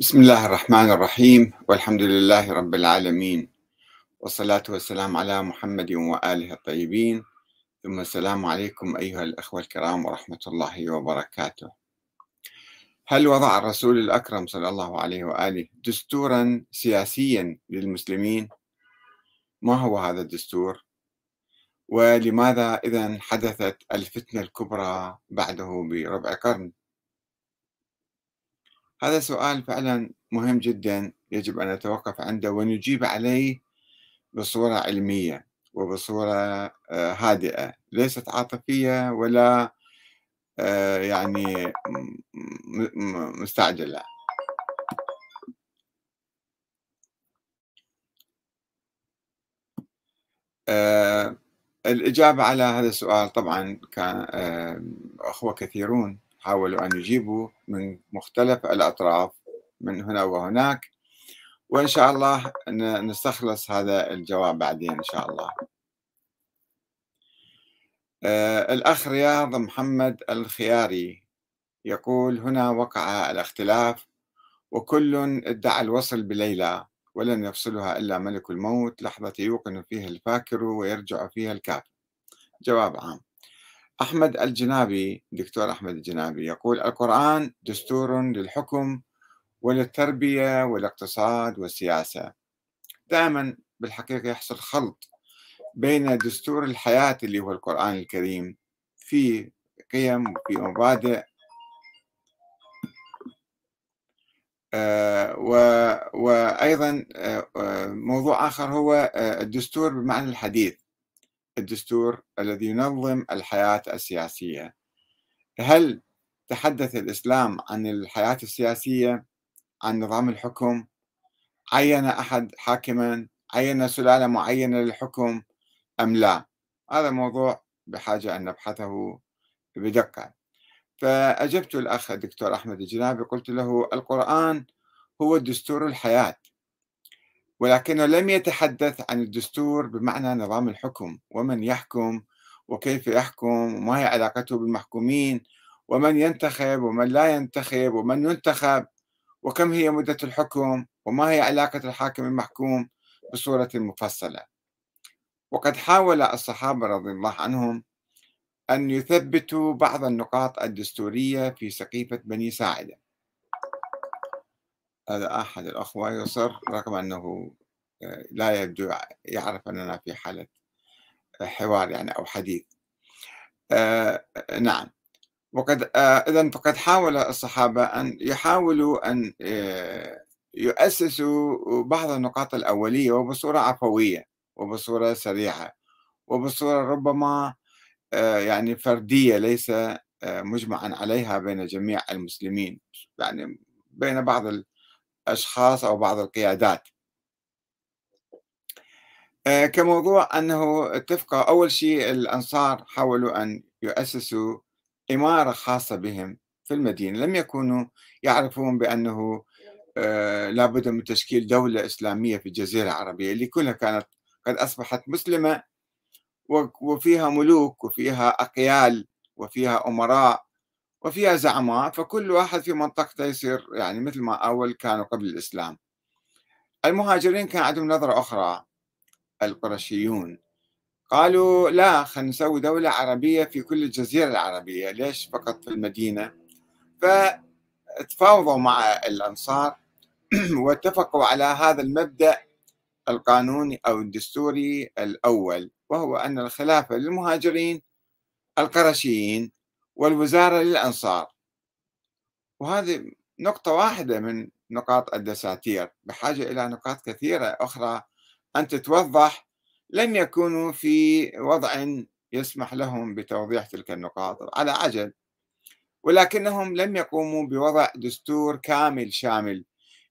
بسم الله الرحمن الرحيم والحمد لله رب العالمين والصلاة والسلام على محمد وآله الطيبين ثم السلام عليكم أيها الأخوة الكرام ورحمة الله وبركاته هل وضع الرسول الأكرم صلى الله عليه وآله دستورا سياسيا للمسلمين؟ ما هو هذا الدستور؟ ولماذا إذا حدثت الفتنة الكبرى بعده بربع قرن؟ هذا سؤال فعلا مهم جدا يجب أن نتوقف عنده ونجيب عليه بصورة علمية وبصورة آه، هادئة ليست عاطفية ولا آه، يعني مستعجلة. آه، الإجابة على هذا السؤال طبعا كان أخوة كثيرون. حاولوا أن يجيبوا من مختلف الأطراف من هنا وهناك. وإن شاء الله نستخلص هذا الجواب بعدين إن شاء الله. آه الأخ رياض محمد الخياري يقول هنا وقع الاختلاف وكل ادعى الوصل بليلى ولن يفصلها إلا ملك الموت لحظة يوقن فيها الفاكر ويرجع فيها الكافر. جواب عام. أحمد الجنابي دكتور أحمد الجنابي يقول القرآن دستور للحكم وللتربية والاقتصاد والسياسة. دائما بالحقيقة يحصل خلط بين دستور الحياة اللي هو القرآن الكريم في قيم وفي مبادئ آه وأيضا آه, آه، موضوع آخر هو الدستور بمعنى الحديث. الدستور الذي ينظم الحياة السياسية. هل تحدث الإسلام عن الحياة السياسية عن نظام الحكم؟ عين أحد حاكما؟ عين سلالة معينة للحكم أم لا؟ هذا موضوع بحاجة أن نبحثه بدقة. فأجبت الأخ الدكتور أحمد الجنابي قلت له القرآن هو دستور الحياة. ولكنه لم يتحدث عن الدستور بمعنى نظام الحكم ومن يحكم وكيف يحكم وما هي علاقته بالمحكومين ومن ينتخب ومن لا ينتخب ومن ينتخب وكم هي مدة الحكم وما هي علاقة الحاكم المحكوم بصورة مفصلة. وقد حاول الصحابة رضي الله عنهم أن يثبتوا بعض النقاط الدستورية في سقيفة بني ساعدة. هذا أحد الأخوة يصر رغم أنه آه، لا يبدو يعرف أننا في حالة حوار يعني أو حديث. آه نعم. وقد آه إذا فقد حاول الصحابة أن يحاولوا أن آه يؤسسوا بعض النقاط الأولية وبصورة عفوية وبصورة سريعة وبصورة ربما آه يعني فردية ليس آه، مجمعا عليها بين جميع المسلمين يعني بين بعض أشخاص أو بعض القيادات. آه، كموضوع أنه اتفقوا أول شيء الأنصار حاولوا أن يؤسسوا إمارة خاصة بهم في المدينة. لم يكونوا يعرفون بأنه آه، لابد من تشكيل دولة إسلامية في الجزيرة العربية اللي كلها كانت قد أصبحت مسلمة وفيها ملوك وفيها أقيال وفيها أمراء وفيها زعماء فكل واحد في منطقته يصير يعني مثل ما أول كانوا قبل الإسلام. المهاجرين كان عندهم نظرة أخرى القرشيون. قالوا لا خلينا نسوي دولة عربية في كل الجزيرة العربية. ليش؟ فقط في المدينة. فتفاوضوا مع الأنصار واتفقوا على هذا المبدأ القانوني أو الدستوري الأول وهو أن الخلافة للمهاجرين القرشيين. والوزارة للأنصار. وهذه نقطة واحدة من نقاط الدساتير بحاجة إلى نقاط كثيرة أخرى أن تتوضح لم يكونوا في وضع يسمح لهم بتوضيح تلك النقاط على عجل. ولكنهم لم يقوموا بوضع دستور كامل شامل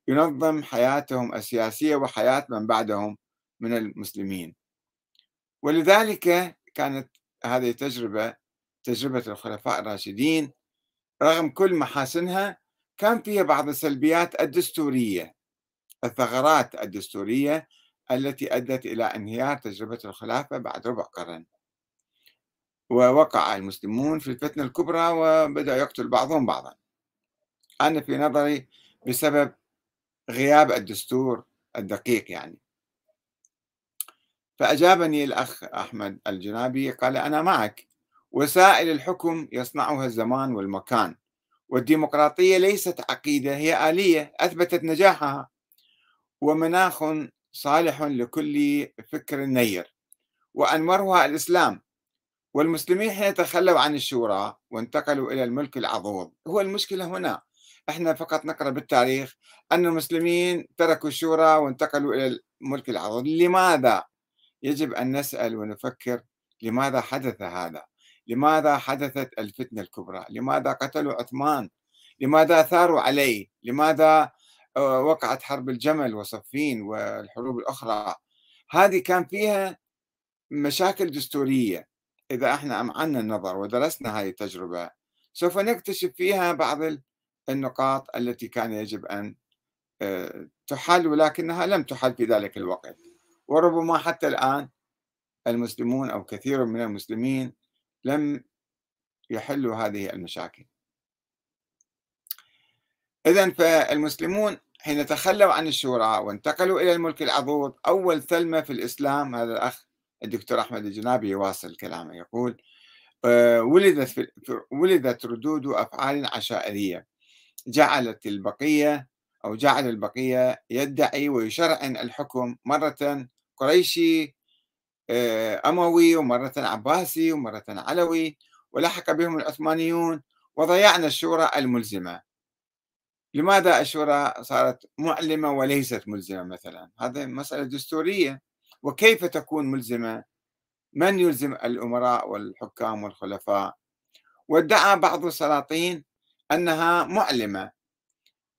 ينظم حياتهم السياسية وحياة من بعدهم من المسلمين. ولذلك كانت هذه تجربة تجربة الخلفاء الراشدين رغم كل محاسنها كان فيها بعض السلبيات الدستورية الثغرات الدستورية التي أدت إلى انهيار تجربة الخلافة بعد ربع قرن. ووقع المسلمون في الفتنة الكبرى وبدأ يقتل بعضهم بعضا. أنا في نظري بسبب غياب الدستور الدقيق يعني. فأجابني الأخ أحمد الجنابي قال أنا معك. وسائل الحكم يصنعها الزمان والمكان. والديمقراطية ليست عقيدة هي آلية أثبتت نجاحها. ومناخ صالح لكل فكر نير. وأنورها الإسلام. والمسلمين حين تخلوا عن الشورى وانتقلوا إلى الملك العضوض هو المشكلة هنا. إحنا فقط نقرأ بالتاريخ أن المسلمين تركوا الشورى وانتقلوا إلى الملك العضوض لماذا؟ يجب أن نسأل ونفكر لماذا حدث هذا؟ لماذا حدثت الفتنة الكبرى؟ لماذا قتلوا عثمان؟ لماذا ثاروا عليه؟ لماذا آه، وقعت حرب الجمل وصفين والحروب الأخرى؟ هذه كان فيها مشاكل دستورية إذا إحنا أمعنا النظر ودرسنا هذه التجربة سوف نكتشف فيها بعض النقاط التي كان يجب أن آه، تحل ولكنها لم تحل في ذلك الوقت وربما حتى الآن المسلمون أو كثير من المسلمين لم يحلوا هذه المشاكل. إذا فالمسلمون حين تخلوا عن الشورى وانتقلوا إلى الملك العضوض أول ثلمة في الإسلام هذا الأخ الدكتور أحمد الجنابي يواصل كلامه يقول آه، ولدت ولدت ردود أفعال عشائرية. جعلت البقية أو جعل البقية يدعي ويشرعن الحكم مرة قريشي أموي ومرة عباسي ومرة علوي ولحق بهم العثمانيون وضيعنا الشورى الملزمة. لماذا الشورى صارت معلمة وليست ملزمة مثلا؟ هذه مسألة دستورية. وكيف تكون ملزمة؟ من يلزم الأمراء والحكام والخلفاء؟ وادعى بعض السلاطين أنها معلمة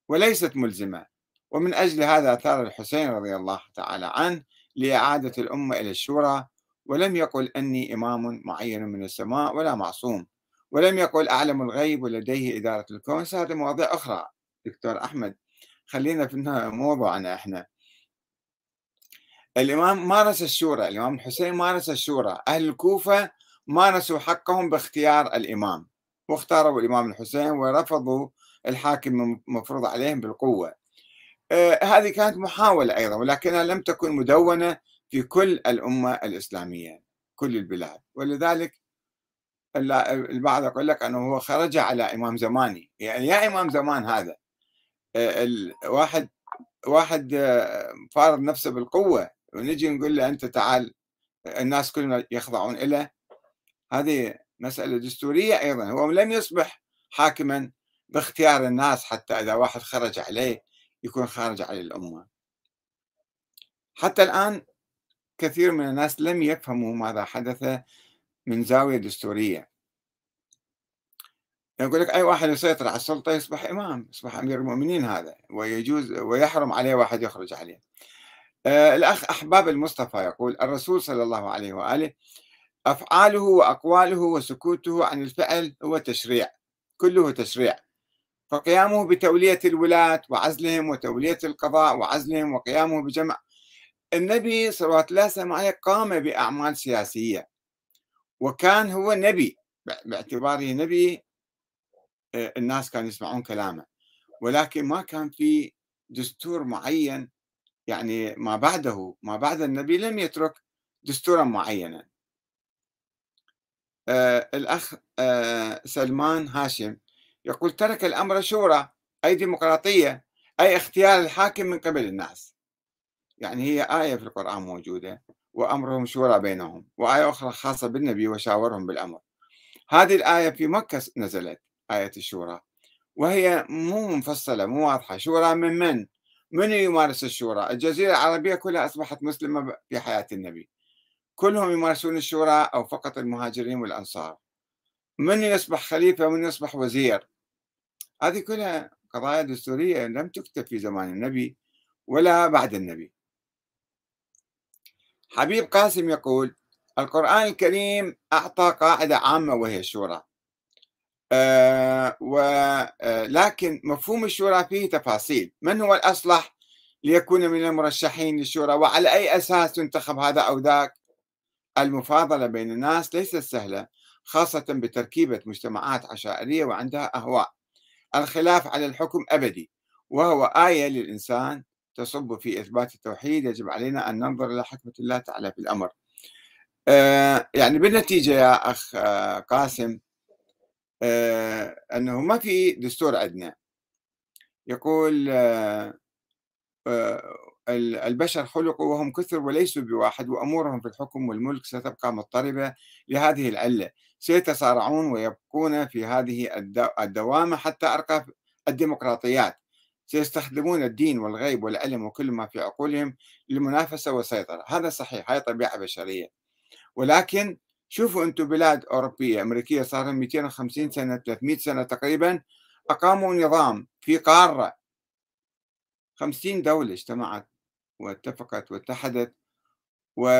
وليست ملزمة. ومن أجل هذا ثار الحسين رضي الله تعالى عنه لإعادة الأمة إلى الشورى ولم يقل أني إمام معين من السماء ولا معصوم ولم يقل أعلم الغيب ولديه إدارة الكون هذه مواضيع أخرى. دكتور أحمد خلينا في موضوعنا إحنا. الإمام مارس الشورى الإمام الحسين مارس الشورى أهل الكوفة مارسوا حقهم باختيار الإمام واختاروا الإمام الحسين ورفضوا الحاكم المفروض عليهم بالقوة. هذه كانت محاولة أيضا ولكنها لم تكن مدونة في كل الأمة الإسلامية كل البلاد. ولذلك البعض يقول لك أنه هو خرج على إمام زماني. يعني يا إمام زمان هذا آه، الواحد واحد آه، فارض نفسه بالقوة ونجي نقول له أنت تعال الناس كلهم يخضعون له هذه مسألة دستورية أيضا. هو لم يصبح حاكما باختيار الناس حتى إذا واحد خرج عليه يكون خارج على الأمة. حتى الآن كثير من الناس لم يفهموا ماذا حدث من زاوية دستورية. يقول لك أي واحد يسيطر على السلطة يصبح إمام يصبح أمير المؤمنين هذا ويجوز ويحرم عليه واحد يخرج عليه. آه الأخ أحباب المصطفى يقول الرسول صلى الله عليه وآله أفعاله وأقواله وسكوته عن الفعل هو تشريع كله تشريع. فقيامه بتولية الولاة وعزلهم وتولية القضاء وعزلهم وقيامه بجمع. النبي صلوات الله وسلامه عليه قام بأعمال سياسية. وكان هو نبي باعتباره نبي آه، الناس كانوا يسمعون كلامه. ولكن ما كان في دستور معين يعني ما بعده ما بعد النبي لم يترك دستورا معينا آه الأخ آه سلمان هاشم يقول ترك الأمر شورى أي ديمقراطية أي اختيار الحاكم من قبل الناس. يعني هي آية في القرآن موجودة وأمرهم شورى بينهم وآية أخرى خاصة بالنبي وشاورهم بالأمر. هذه الآية في مكة نزلت آية الشورى. وهي مو مفصلة مو واضحة. شورى من من؟ من يمارس الشورى؟ الجزيرة العربية كلها أصبحت مسلمة في حياة النبي. كلهم يمارسون الشورى أو فقط المهاجرين والأنصار. من يصبح خليفة ومن يصبح وزير؟ هذه كلها قضايا دستورية لم تكتب في زمان النبي ولا بعد النبي. حبيب قاسم يقول القرآن الكريم أعطى قاعدة عامة وهي الشورى. آه ولكن مفهوم الشورى فيه تفاصيل. من هو الأصلح ليكون من المرشحين للشورى؟ وعلى أي أساس ينتخب هذا أو ذاك؟ المفاضلة بين الناس ليست سهلة. خاصة بتركيبة مجتمعات عشائرية وعندها أهواء. الخلاف على الحكم أبدي وهو آية للإنسان تصب في إثبات التوحيد. يجب علينا أن ننظر إلى حكمة الله تعالى في الأمر. آه يعني بالنتيجة يا أخ آه قاسم آه أنه ما في دستور عندنا يقول البشر خلقوا وهم كثر وليسوا بواحد وأمورهم في الحكم والملك ستبقى مضطربة لهذه العلة. سيتصارعون ويبقون في هذه الدوامة حتى أرقى الديمقراطيات. سيستخدمون الدين والغيب والعلم وكل ما في عقولهم للمنافسة والسيطرة. هذا صحيح هاي طبيعة بشرية. ولكن شوفوا أنتم بلاد أوروبية أمريكية صار لهم 250 سنة 300 سنة تقريبا أقاموا نظام في قارة. 50 دولة اجتمعت واتفقت واتحدت وكتبوا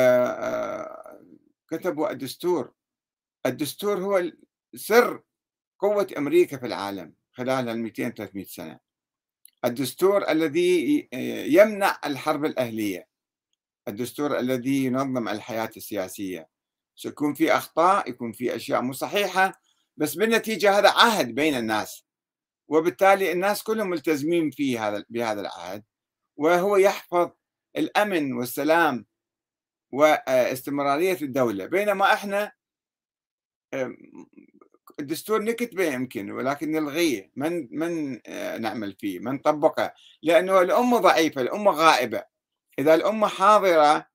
آه، الدستور. الدستور هو سر قوة أمريكا في العالم خلال ال 200 300 سنة. الدستور الذي يمنع الحرب الأهلية. الدستور الذي ينظم الحياة السياسية. سيكون في أخطاء يكون في أشياء مو صحيحة بس بالنتيجة هذا عهد بين الناس. وبالتالي الناس كلهم ملتزمين في هذا بهذا العهد. وهو يحفظ الأمن والسلام واستمرارية الدولة. بينما إحنا الدستور نكتبه يمكن ولكن نلغيه. من من آه، نعمل فيه؟ من نطبقه لأنه الأمة ضعيفة الأمة غائبة. إذا الأمة حاضرة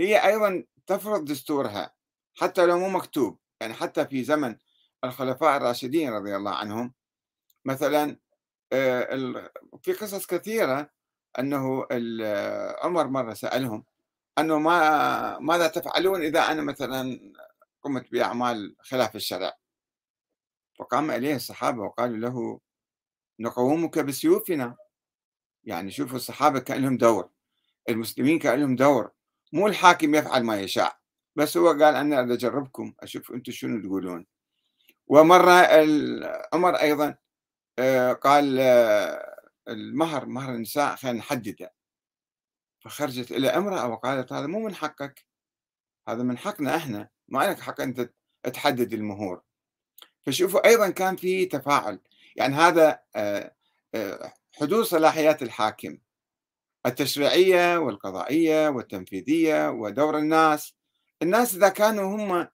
هي أيضا تفرض دستورها حتى لو مو مكتوب. يعني حتى في زمن الخلفاء الراشدين رضي الله عنهم مثلا آه، في قصص كثيرة أنه عمر مرة سألهم أنه ما ماذا تفعلون إذا أنا مثلا قمت بأعمال خلاف الشرع. فقام إليه الصحابة وقالوا له نقومك بسيوفنا. يعني شوفوا الصحابة كان لهم دور المسلمين كان لهم دور. مو الحاكم يفعل ما يشاء بس هو قال أنا أجربكم أشوف أنتم شنو تقولون. ومرة عمر أيضا آه، قال آه، المهر مهر النساء خلينا نحدده. فخرجت إلى امرأة وقالت هذا مو من حقك هذا من حقنا إحنا. ما لك حق أنت تحدد المهور. فشوفوا أيضا كان في تفاعل. يعني هذا آه، آه، حدود صلاحيات الحاكم. التشريعية والقضائية والتنفيذية ودور الناس. الناس إذا كانوا هم آه،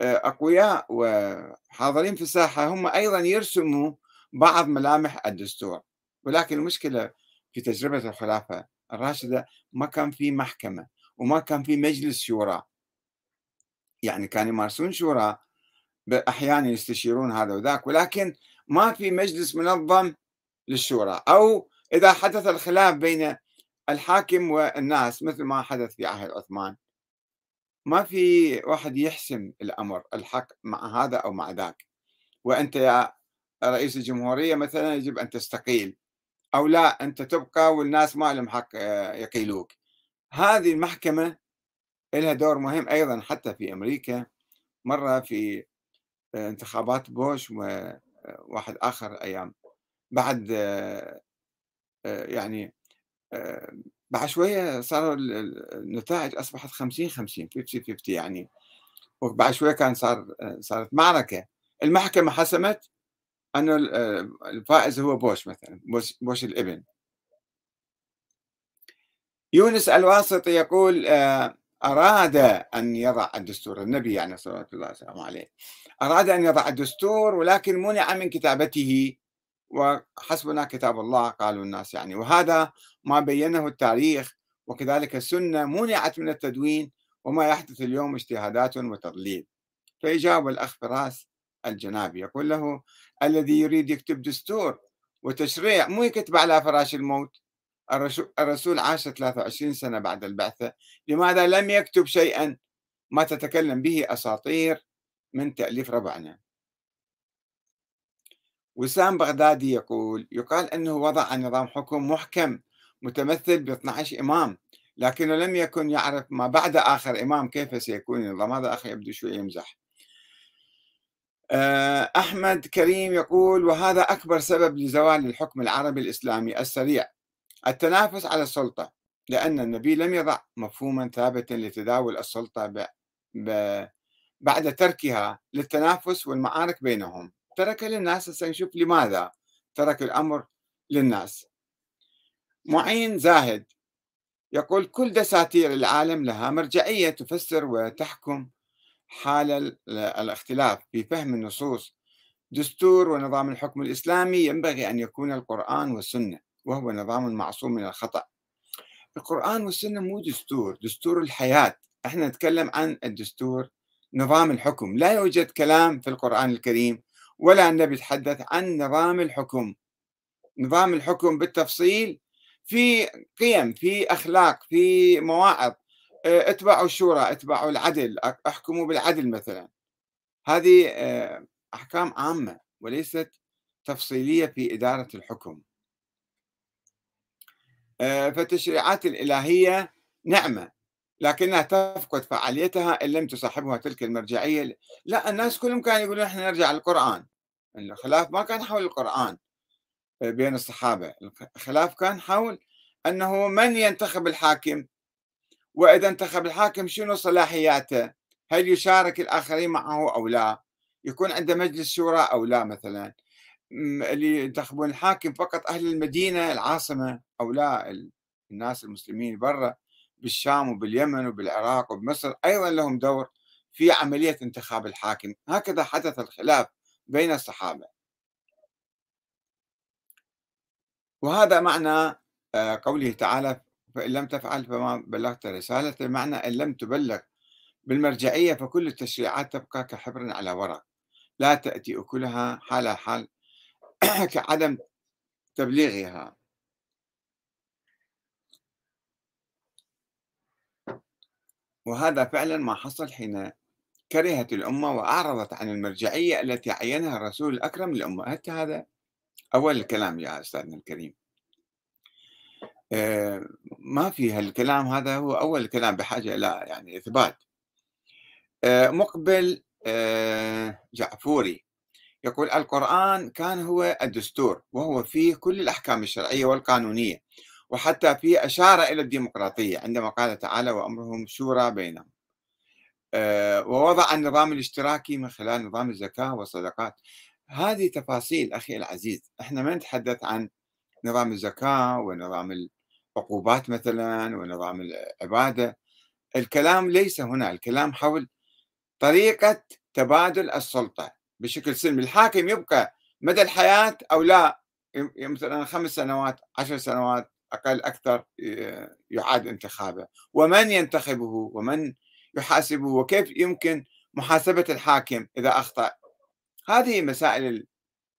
أقوياء وحاضرين في الساحة هم أيضا يرسموا بعض ملامح الدستور. ولكن المشكلة في تجربة الخلافة الراشدة ما كان في محكمة وما كان في مجلس شورى. يعني كانوا يمارسون شورى أحيانا يستشيرون هذا وذاك ولكن ما في مجلس منظم للشورى. أو إذا حدث الخلاف بين الحاكم والناس مثل ما حدث في عهد عثمان ما في واحد يحسم الأمر الحق مع هذا أو مع ذاك. وأنت يا رئيس الجمهورية مثلا يجب أن تستقيل أو لا أنت تبقى والناس ما لهم حق آه، يقيلوك. هذه المحكمة لها دور مهم أيضا حتى في أمريكا مرة في انتخابات بوش وواحد آخر أيام. بعد يعني بعد شوية صاروا النتائج أصبحت 50 50 50 50 يعني. وبعد شوية كان صار صارت معركة. المحكمة حسمت أنه الفائز هو بوش مثلا بوش, بوش الإبن. يونس الواسطي يقول أراد أن يضع الدستور النبي يعني صلى الله عليه. وسلم عليه أراد أن يضع الدستور ولكن منع من كتابته. وحسبنا كتاب الله قالوا الناس يعني. وهذا ما بينه التاريخ وكذلك السنة منعت من التدوين وما يحدث اليوم اجتهادات وتضليل. فيجاوب الأخ فراس الجنابي يقول له الذي يريد يكتب دستور وتشريع مو يكتب على فراش الموت الرسول عاش 23 سنة بعد البعثة لماذا لم يكتب شيئا ما تتكلم به أساطير من تأليف ربعنا؟ وسام بغدادي يقول يقال أنه وضع نظام حكم محكم متمثل ب 12 إمام لكنه لم يكن يعرف ما بعد آخر إمام كيف سيكون النظام. هذا أخي يبدو شوي يمزح. آه، أحمد كريم يقول وهذا أكبر سبب لزوال الحكم العربي الإسلامي السريع. التنافس على السلطة لأن النبي لم يضع مفهوما ثابتا لتداول السلطة ب... ب... بعد تركها للتنافس والمعارك بينهم. ترك للناس سنشوف لماذا ترك الأمر للناس. معين زاهد يقول كل دساتير العالم لها مرجعية تفسر وتحكم حال الاختلاف في فهم النصوص. دستور ونظام الحكم الإسلامي ينبغي أن يكون القرآن والسنة. وهو نظام معصوم من الخطأ. القرآن والسنة مو دستور دستور الحياة. إحنا نتكلم عن الدستور نظام الحكم. لا يوجد كلام في القرآن الكريم ولا النبي يتحدث عن نظام الحكم. نظام الحكم بالتفصيل في قيم في أخلاق في مواعظ. آه، اتبعوا الشورى اتبعوا العدل احكموا بالعدل مثلا. هذه آه، أحكام عامة وليست تفصيلية في إدارة الحكم. فالتشريعات الإلهية نعمة لكنها تفقد فعاليتها إن لم تصاحبها تلك المرجعية لا الناس كلهم كانوا يقولون إحنا نرجع للقرآن. الخلاف ما كان حول القرآن آه، بين الصحابة. الخلاف كان حول أنه من ينتخب الحاكم؟ وإذا انتخب الحاكم شنو صلاحياته؟ هل يشارك الآخرين معه أو لا؟ يكون عنده مجلس شورى أو لا مثلا؟ اللي ينتخبون الحاكم فقط أهل المدينة العاصمة أو لا الناس المسلمين برا بالشام وباليمن وبالعراق وبمصر أيضا لهم دور في عملية انتخاب الحاكم. هكذا حدث الخلاف بين الصحابة. وهذا معنى آه، قوله تعالى فإن لم تفعل فما بلغت رسالته معنى إن لم تبلغ بالمرجعية فكل التشريعات تبقى كحبر على ورق. لا تأتي أكلها حال حال كعدم تبليغها. وهذا فعلا ما حصل حين كرهت الأمة وأعرضت عن المرجعية التي عينها الرسول الأكرم للأمة. حتى هذا أول الكلام يا أستاذنا الكريم؟ آه، ما في هالكلام. هذا هو أول الكلام بحاجة إلى يعني إثبات. آه، مقبل آه، جعفوري. يقول القرآن كان هو الدستور وهو فيه كل الأحكام الشرعية والقانونية وحتى فيه أشار إلى الديمقراطية عندما قال تعالى وأمرهم شورى بينهم. آه، ووضع النظام الاشتراكي من خلال نظام الزكاة والصدقات. هذه تفاصيل أخي العزيز. إحنا ما نتحدث عن نظام الزكاة ونظام العقوبات مثلا ونظام العبادة. الكلام ليس هنا الكلام حول طريقة تبادل السلطة. بشكل سلمي. الحاكم يبقى مدى الحياة أو لا مثلا خمس سنوات عشر سنوات أقل أكثر يعاد انتخابه. ومن ينتخبه؟ ومن يحاسبه؟ وكيف يمكن محاسبة الحاكم إذا أخطأ؟ هذه مسائل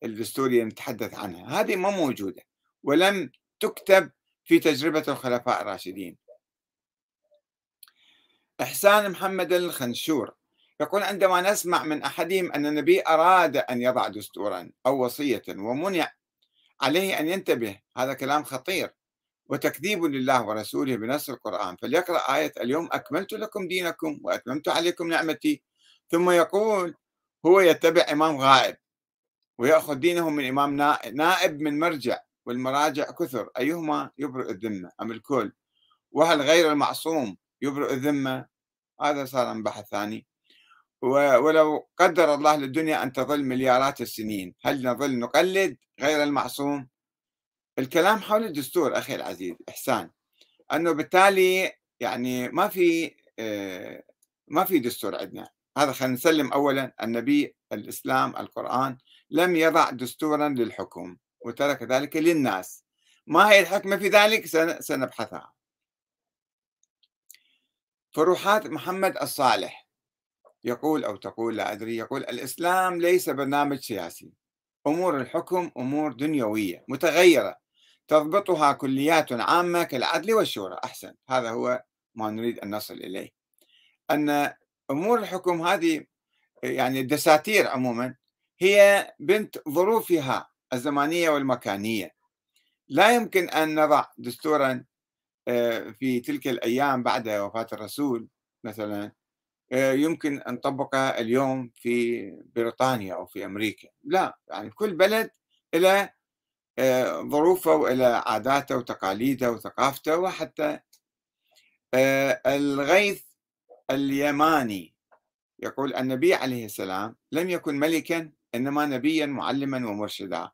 الدستورية نتحدث عنها. هذه ما موجودة ولم تكتب في تجربة الخلفاء الراشدين. إحسان محمد الخنشور يقول عندما نسمع من أحدهم أن النبي أراد أن يضع دستورا أو وصية ومنع عليه أن ينتبه هذا كلام خطير. وتكذيب لله ورسوله بنص القرآن. فليقرأ آية اليوم أكملت لكم دينكم وأتممت عليكم نعمتي. ثم يقول هو يتبع إمام غائب ويأخذ دينه من إمام نائب من مرجع والمراجع كثر. أيهما يبرئ الذمة أم الكل؟ وهل غير المعصوم يبرئ الذمة؟ هذا صار بحث ثاني. ولو قدر الله للدنيا أن تظل مليارات السنين هل نظل نقلد غير المعصوم؟ الكلام حول الدستور أخي العزيز إحسان أنه بالتالي يعني ما في آه، ما في دستور عندنا. هذا خلينا نسلم أولا النبي الإسلام القرآن لم يضع دستورا للحكم وترك ذلك للناس. ما هي الحكمة في ذلك؟ سنبحثها. فروحات محمد الصالح يقول أو تقول لا أدري يقول الإسلام ليس برنامج سياسي أمور الحكم أمور دنيوية متغيرة تضبطها كليات عامة كالعدل والشورى أحسن. هذا هو ما نريد أن نصل إليه. أن أمور الحكم هذه يعني الدساتير عموما هي بنت ظروفها الزمانية والمكانية. لا يمكن أن نضع دستورا آه، في تلك الأيام بعد وفاة الرسول مثلا يمكن أن نطبقها اليوم في بريطانيا أو في أمريكا. لا يعني كل بلد إلى آه، ظروفه وإلى عاداته وتقاليده وثقافته وحتى آه، الغيث اليماني. يقول النبي عليه السلام لم يكن ملكا إنما نبيا معلما ومرشدا.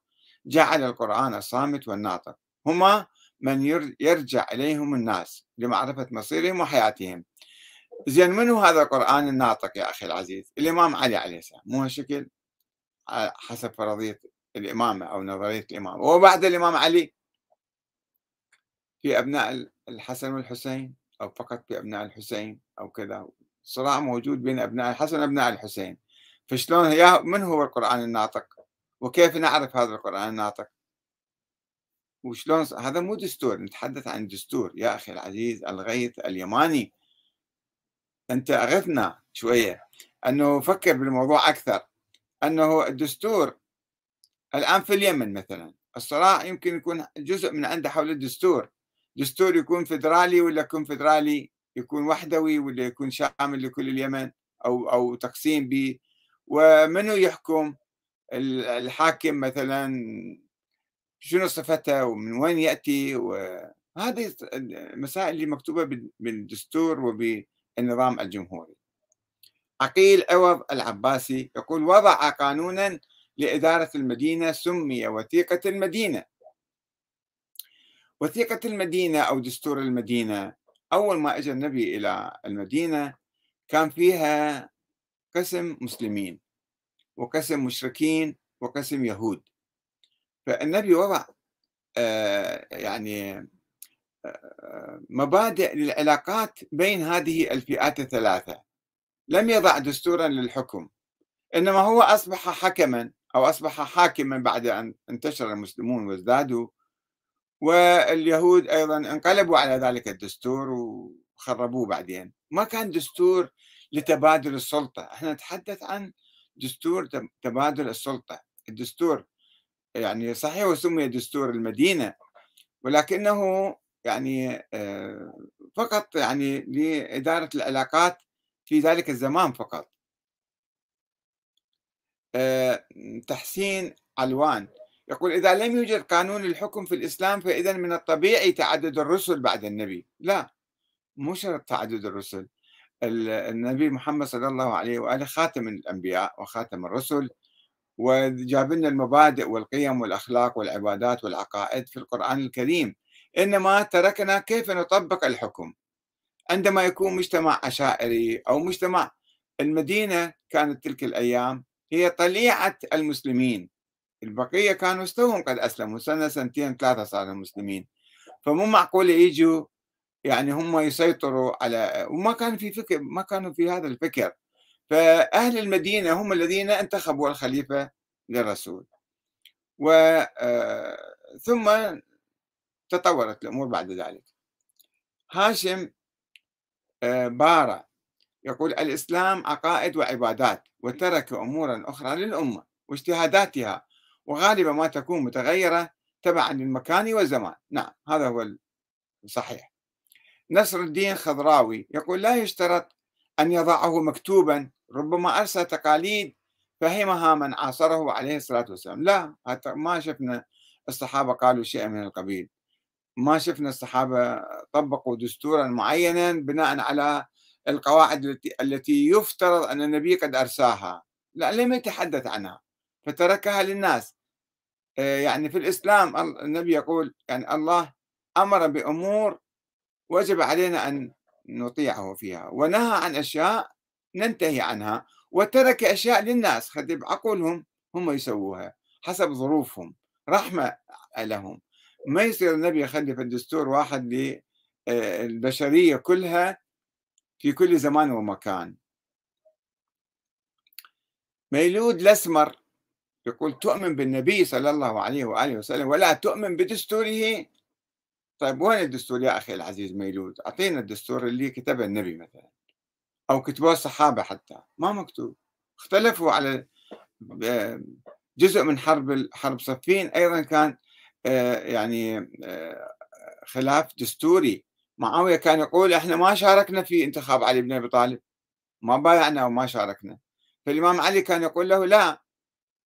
جعل القرآن الصامت والناطق. هما من يرجع إليهم الناس لمعرفة مصيرهم وحياتهم. زين منو هذا القرآن الناطق يا أخي العزيز؟ الإمام علي عليه السلام. مو هالشكل؟ حسب فرضية الإمامة أو نظرية الإمامة وبعد الإمام علي؟ في أبناء الحسن والحسين أو فقط في أبناء الحسين أو كذا. صراع موجود بين أبناء الحسن وأبناء الحسين. فشلون يا من هو القرآن الناطق؟ وكيف نعرف هذا القرآن الناطق؟ وشلون هذا مو دستور نتحدث عن دستور يا أخي العزيز الغيث اليماني. أنت أغثنا شوية. أنه فكر بالموضوع أكثر. أنه الدستور الآن في اليمن مثلا الصراع يمكن يكون جزء من عنده حول الدستور. دستور يكون فدرالي ولا يكون فدرالي؟ يكون وحدوي ولا يكون شامل لكل اليمن؟ أو أو تقسيم به. ومنو يحكم؟ الحاكم مثلا شنو صفته ومن وين يأتي؟ وهذه المسائل اللي مكتوبة بالدستور وبالنظام الجمهوري. عقيل عوض العباسي يقول وضع قانونا لإدارة المدينة سمي وثيقة المدينة. وثيقة المدينة أو دستور المدينة أول ما أجى النبي إلى المدينة كان فيها قسم مسلمين وقسم مشركين وقسم يهود. فالنبي وضع آه، يعني مبادئ للعلاقات بين هذه الفئات الثلاثة. لم يضع دستورا للحكم إنما هو أصبح حكما أو أصبح حاكما بعد أن انتشر المسلمون وازدادوا واليهود أيضا انقلبوا على ذلك الدستور وخربوه بعدين. ما كان دستور لتبادل السلطة. إحنا نتحدث عن دستور تبادل السلطة. الدستور يعني صحيح وسمي دستور المدينة ولكنه يعني فقط يعني لإدارة العلاقات في ذلك الزمان فقط. تحسين علوان يقول إذا لم يوجد قانون الحكم في الإسلام فإذا من الطبيعي تعدد الرسل بعد النبي. لا مو شرط تعدد الرسل. النبي محمد صلى الله عليه وآله خاتم الأنبياء وخاتم الرسل وجاب لنا المبادئ والقيم والأخلاق والعبادات والعقائد في القرآن الكريم. إنما تركنا كيف نطبق الحكم. عندما يكون مجتمع عشائري أو مجتمع المدينة كانت تلك الأيام هي طليعة المسلمين. البقية كانوا استوهم قد أسلموا سنة سنتين ثلاثة صاروا مسلمين فمو معقول يجوا يعني هم يسيطروا على وما كان في فكر ما كانوا في هذا الفكر. فأهل المدينة هم الذين انتخبوا الخليفة للرسول. و آه، ثم تطورت الأمور بعد ذلك. هاشم آه، بارا يقول الإسلام عقائد وعبادات وترك أمورا أخرى للأمة واجتهاداتها وغالبا ما تكون متغيرة تبعا للمكان والزمان. نعم هذا هو الصحيح نصر الدين خضراوي يقول لا يشترط أن يضعه مكتوبا ربما أرسى تقاليد فهمها من عاصره عليه الصلاة والسلام. لا ما شفنا الصحابة قالوا شيئا من القبيل. ما شفنا الصحابة طبقوا دستورا معينا بناء على القواعد التي, يفترض أن النبي قد أرساها. لا لم يتحدث عنها فتركها للناس. آه، يعني في الإسلام النبي يقول يعني الله أمر بأمور وجب علينا أن نطيعه فيها ونهى عن أشياء ننتهي عنها وترك أشياء للناس. خذ بعقولهم هم يسووها حسب ظروفهم رحمة لهم. ما يصير النبي يخلي في الدستور واحد للبشرية آه، كلها في كل زمان ومكان. ميلود الأسمر يقول تؤمن بالنبي صلى الله عليه وآله وسلم ولا تؤمن بدستوره؟ طيب وين الدستور يا أخي العزيز ميلود؟ أعطينا الدستور اللي كتبه النبي مثلا. أو كتبوه الصحابة حتى. ما مكتوب. اختلفوا على آه، جزء من حرب حرب صفين أيضا كان يعني آه، خلاف دستوري. معاوية كان يقول إحنا ما شاركنا في انتخاب علي بن أبي طالب. ما بايعنا وما شاركنا. فالإمام علي كان يقول له لا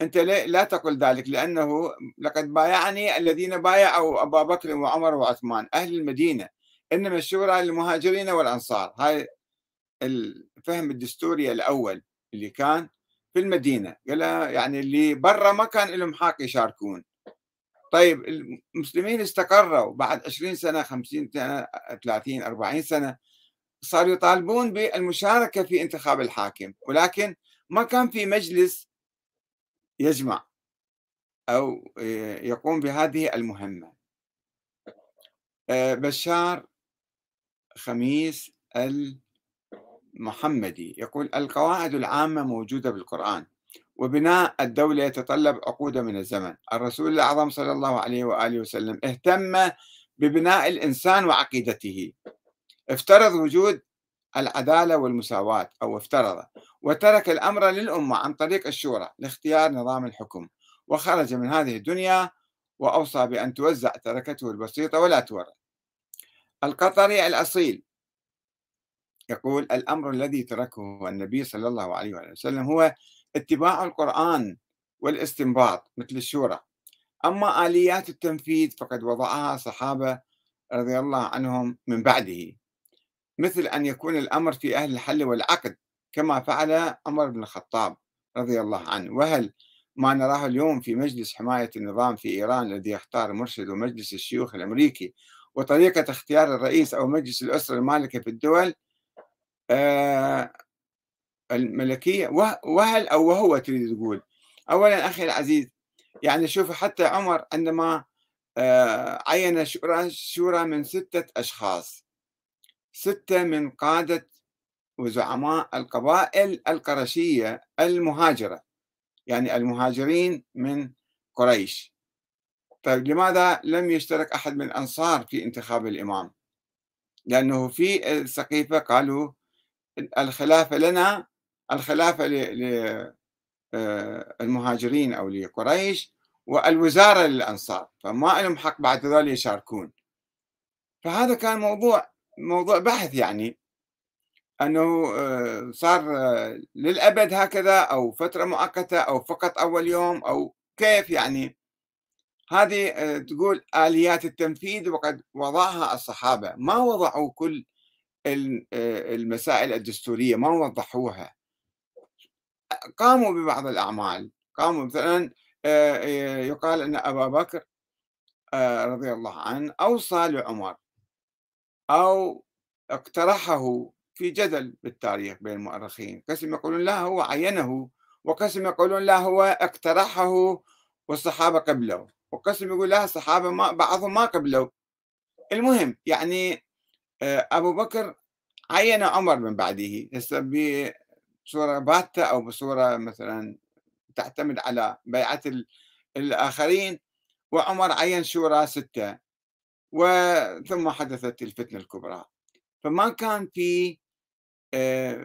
أنت لا تقل ذلك لأنه لقد بايعني الذين بايعوا أبا بكر وعمر وعثمان أهل المدينة. إنما الشورى للمهاجرين والأنصار. هاي الفهم الدستوري الأول اللي كان في المدينة. قال يعني اللي برا ما كان لهم حق يشاركون. طيب المسلمين استقروا بعد 20 سنة 50 سنة 30 40 سنة صاروا يطالبون بالمشاركة في انتخاب الحاكم ولكن ما كان في مجلس يجمع أو يقوم بهذه المهمة. آه، بشار خميس المحمدي يقول القواعد العامة موجودة بالقرآن وبناء الدولة يتطلب عقود من الزمن. الرسول الأعظم صلى الله عليه وآله وسلم اهتم ببناء الإنسان وعقيدته. افترض وجود العدالة والمساواة أو افترض وترك الأمر للأمة عن طريق الشورى لاختيار نظام الحكم وخرج من هذه الدنيا وأوصى بأن توزع تركته البسيطة ولا تورث القطري الأصيل يقول الأمر الذي تركه النبي صلى الله عليه وسلم هو اتباع القرآن والاستنباط مثل الشورى أما آليات التنفيذ فقد وضعها صحابة رضي الله عنهم من بعده مثل أن يكون الأمر في أهل الحل والعقد كما فعل عمر بن الخطاب رضي الله عنه. وهل ما نراه اليوم في مجلس حماية النظام في إيران الذي يختار مرشد ومجلس الشيوخ الأمريكي وطريقة اختيار الرئيس أو مجلس الأسرة المالكة في الدول آه، الملكية وهل أو وهو تريد تقول أولا أخي العزيز يعني شوف حتى عمر عندما آه، عين شورى شورى من ستة أشخاص. ستة من قادة وزعماء القبائل القرشية المهاجرة يعني المهاجرين من قريش. طيب لماذا لم يشترك أحد من الأنصار في انتخاب الإمام؟ لأنه في السقيفة قالوا الخلافة لنا الخلافة للمهاجرين آه، أو لقريش والوزارة للأنصار فما لهم حق بعد ذلك يشاركون. فهذا كان موضوع موضوع بحث يعني أنه آه، صار آه، للأبد هكذا أو فترة مؤقتة أو فقط أول يوم أو كيف يعني. هذه تقول آليات التنفيذ وقد وضعها الصحابة. ما وضعوا كل المسائل الدستورية ما وضحوها. قاموا ببعض الأعمال. قاموا مثلا يقال أن أبا بكر رضي الله عنه أوصى لعمر أو اقترحه في جدل بالتاريخ بين المؤرخين. قسم يقولون لا هو عينه وقسم يقولون لا هو اقترحه والصحابة قبلوا. وقسم يقول لا الصحابة ما بعضهم ما قبلوا. المهم يعني أبو بكر عين عمر من بعده. هسه بصورة باتة أو بصورة مثلا تعتمد على بيعة الآخرين وعمر عين شورى ستة وثم حدثت الفتنة الكبرى. فما كان في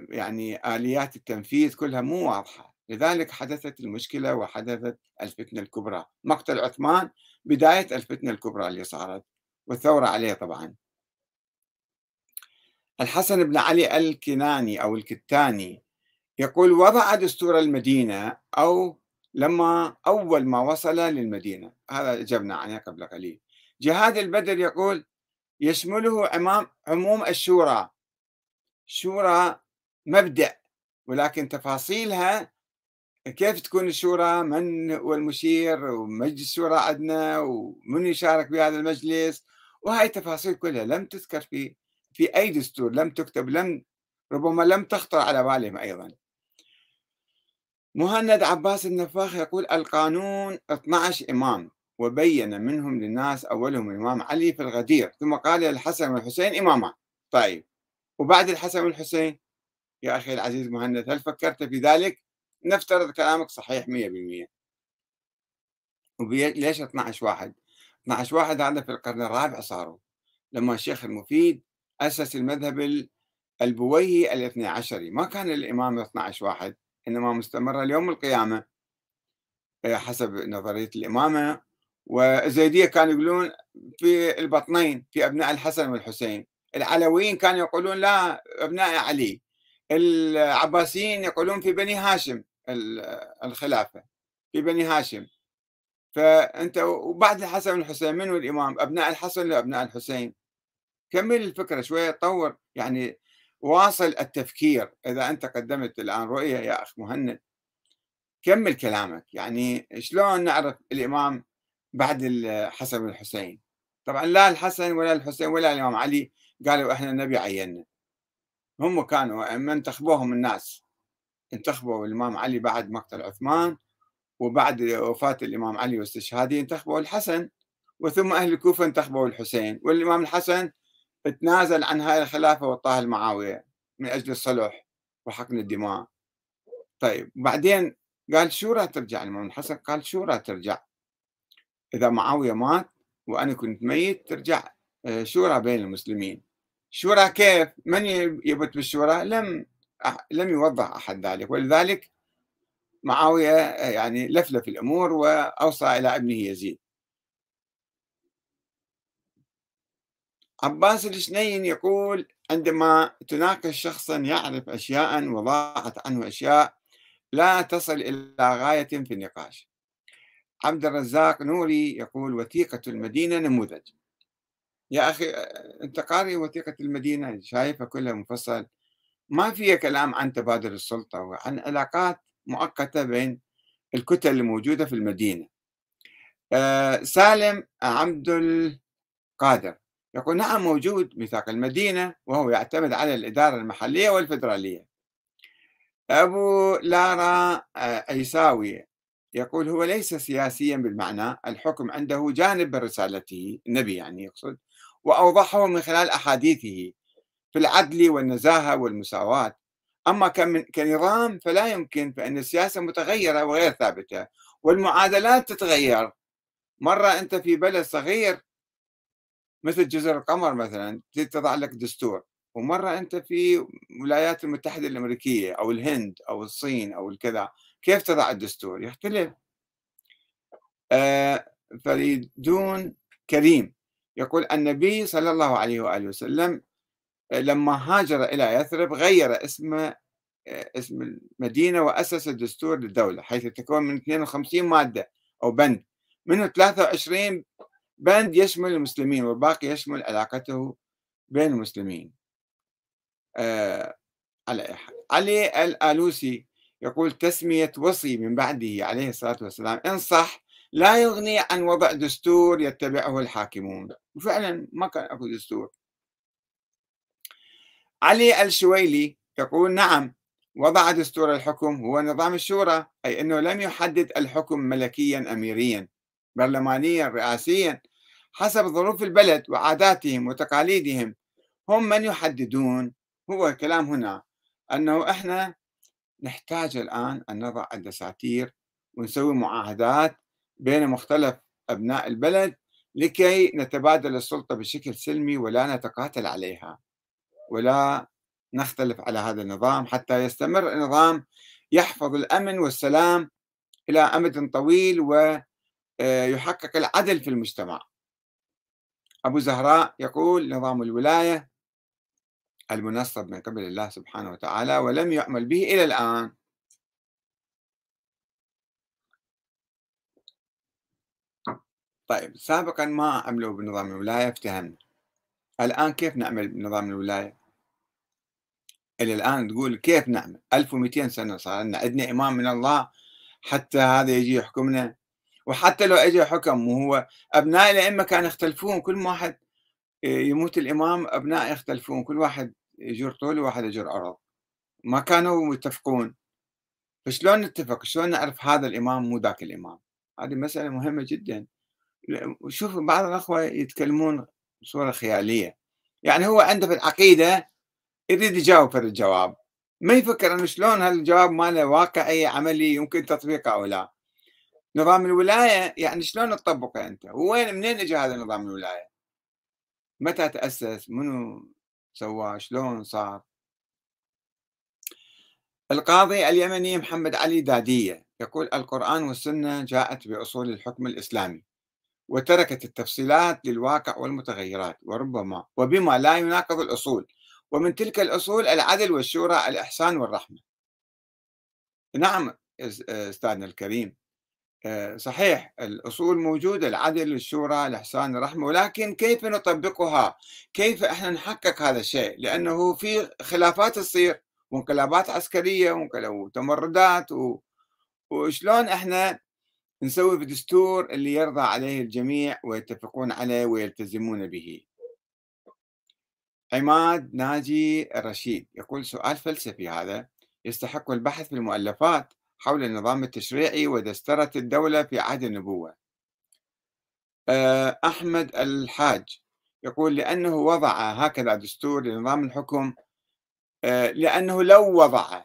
يعني آليات التنفيذ كلها مو واضحة. لذلك حدثت المشكلة وحدثت الفتنة الكبرى. مقتل عثمان بداية الفتنة الكبرى اللي صارت والثورة عليه طبعا. الحسن بن علي الكناني أو الكتاني يقول وضع دستور المدينة أو لما أول ما وصل للمدينة. هذا أجبنا عنه قبل قليل. جهاد البدر يقول يشمله أمام عموم الشورى. شورى مبدأ ولكن تفاصيلها كيف تكون الشورى؟ من هو المشير؟ ومجلس الشورى عندنا؟ ومن يشارك بهذا المجلس؟ وهاي التفاصيل كلها لم تذكر في في أي دستور لم تكتب لم ربما لم تخطر على بالهم أيضا. مهند عباس النفاخ يقول القانون 12 إمام وبين منهم للناس أولهم الإمام علي في الغدير ثم قال الحسن والحسين إماما طيب وبعد الحسن والحسين؟ يا أخي العزيز مهند هل فكرت في ذلك؟ نفترض كلامك صحيح 100% وليش 12 واحد؟ 12 واحد هذا في القرن الرابع صاروا لما الشيخ المفيد أسس المذهب البويهي الاثني عشري ما كان الإمام 12 واحد. إنما مستمرة ليوم القيامة آه، حسب نظرية الإمامة. والزيدية كانوا يقولون في البطنين في أبناء الحسن والحسين. العلويين كانوا يقولون لا أبناء علي. العباسيين يقولون في بني هاشم الخلافة في بني هاشم. فأنت وبعد الحسن والحسين من الإمام؟ أبناء الحسن ولا أبناء الحسين؟ كمل الفكرة شوية طور. يعني واصل التفكير إذا أنت قدمت الآن رؤية يا أخ مهند كمل كلامك. يعني شلون نعرف الإمام بعد الحسن والحسين؟ طبعا لا الحسن ولا الحسين ولا الإمام علي قالوا إحنا النبي عيننا. هم كانوا أئمة انتخبوهم الناس. انتخبوا الإمام علي بعد مقتل عثمان وبعد وفاة الإمام علي واستشهاده انتخبوا الحسن وثم أهل الكوفة انتخبوا الحسين والإمام الحسن تنازل عن هاي الخلافة وطاها المعاوية من أجل الصلح وحقن الدماء. طيب بعدين قال شو راح ترجع؟ الإمام الحسن قال شو راح ترجع؟ إذا معاوية مات وأنا كنت ميت ترجع. آه، شورى بين المسلمين. شورى كيف؟ من يبت بالشورى؟ لم لم يوضح أحد ذلك. ولذلك معاوية آه، يعني لفلف الأمور وأوصى إلى ابنه يزيد. عباس الشنين يقول عندما تناقش شخصا يعرف أشياء وضاعت عنه أشياء لا تصل إلى غاية في النقاش. عبد الرزاق نوري يقول وثيقة المدينة نموذج. يا أخي أنت قارئ وثيقة المدينة شايفها كلها مفصل. ما فيها كلام عن تبادل السلطة وعن علاقات مؤقتة بين الكتل الموجودة في المدينة. آه، سالم عبد القادر. يقول نعم موجود ميثاق المدينة وهو يعتمد على الإدارة المحلية والفدرالية. أبو لارا آه، يقول هو ليس سياسيا بالمعنى الحكم عنده جانب رسالته النبي يعني يقصد وأوضحه من خلال أحاديثه في العدل والنزاهة والمساواة. أما كنظام فلا يمكن فإن السياسة متغيرة وغير ثابتة والمعادلات تتغير. مرة أنت في بلد صغير مثل جزر القمر مثلا تضع لك دستور. ومرة أنت في الولايات المتحدة الأمريكية أو الهند أو الصين أو الكذا كيف تضع الدستور؟ يختلف. آه فريدون كريم يقول النبي صلى الله عليه وآله وسلم آه، لما هاجر إلى يثرب غير اسم آه، اسم المدينة وأسس الدستور للدولة حيث تكون من 52 مادة أو بند. منه 23 بند يشمل المسلمين والباقي يشمل علاقته بين المسلمين. آه على علي الآلوسي يقول تسمية وصي من بعده عليه الصلاة والسلام. إن صح لا يغني عن وضع دستور يتبعه الحاكمون. وفعلا ما كان أكو دستور. علي الشويلي يقول نعم وضع دستور الحكم هو نظام الشورى أي أنه لم يحدد الحكم ملكيا أميريا. برلمانيا رئاسيا حسب ظروف البلد وعاداتهم وتقاليدهم. هم من يحددون؟ هو الكلام هنا أنه إحنا نحتاج الآن أن نضع الدساتير ونسوي معاهدات بين مختلف أبناء البلد لكي نتبادل السلطة بشكل سلمي ولا نتقاتل عليها ولا نختلف على هذا النظام حتى يستمر النظام يحفظ الأمن والسلام إلى أمد طويل ويحقق آه، العدل في المجتمع. أبو زهراء يقول نظام الولاية المنصب من قبل الله سبحانه وتعالى ولم يعمل به إلى الآن. طيب سابقا ما عملوا بنظام الولاية؟ افتهمنا. الآن كيف نعمل بنظام الولاية؟ إلى الآن تقول كيف نعمل 1200 سنة صار لنا عندنا إمام من الله حتى هذا يجي يحكمنا. وحتى لو اجى حكم وهو ابناء الائمه كانوا يختلفون كل واحد يموت الإمام أبناء يختلفون كل واحد يجر طول وواحد يجر عرض ما كانوا متفقون. فشلون نتفق؟ شلون نعرف هذا الإمام مو ذاك الإمام؟ هذه مسألة مهمة جدا. شوف بعض الأخوة يتكلمون بصورة خيالية. يعني هو عنده في العقيدة يريد يجاوب في الجواب. ما يفكر إنه شلون هالجواب ماله واقعي عملي يمكن تطبيقه أو لا. نظام الولاية يعني شلون تطبقه أنت؟ وين منين اجى هذا نظام الولاية؟ متى تأسس؟ منو سواه؟ شلون صار؟ القاضي اليمني محمد علي دادية يقول القرآن والسنة جاءت بأصول الحكم الإسلامي وتركت التفصيلات للواقع والمتغيرات وربما وبما لا يناقض الأصول ومن تلك الأصول العدل والشورى الإحسان والرحمة. نعم أستاذنا الكريم. صحيح الأصول موجودة العدل الشورى الإحسان الرحمة ولكن كيف نطبقها؟ كيف إحنا نحقق هذا الشيء؟ لأنه في خلافات تصير وانقلابات عسكرية وتمردات و... وشلون إحنا نسوي بدستور اللي يرضى عليه الجميع ويتفقون عليه ويلتزمون به. عماد ناجي الرشيد يقول سؤال فلسفي هذا يستحق البحث في المؤلفات. حول النظام التشريعي ودسترة الدولة في عهد النبوة. آه، أحمد الحاج يقول لأنه وضع هكذا دستور لنظام الحكم آه، لأنه لو وضع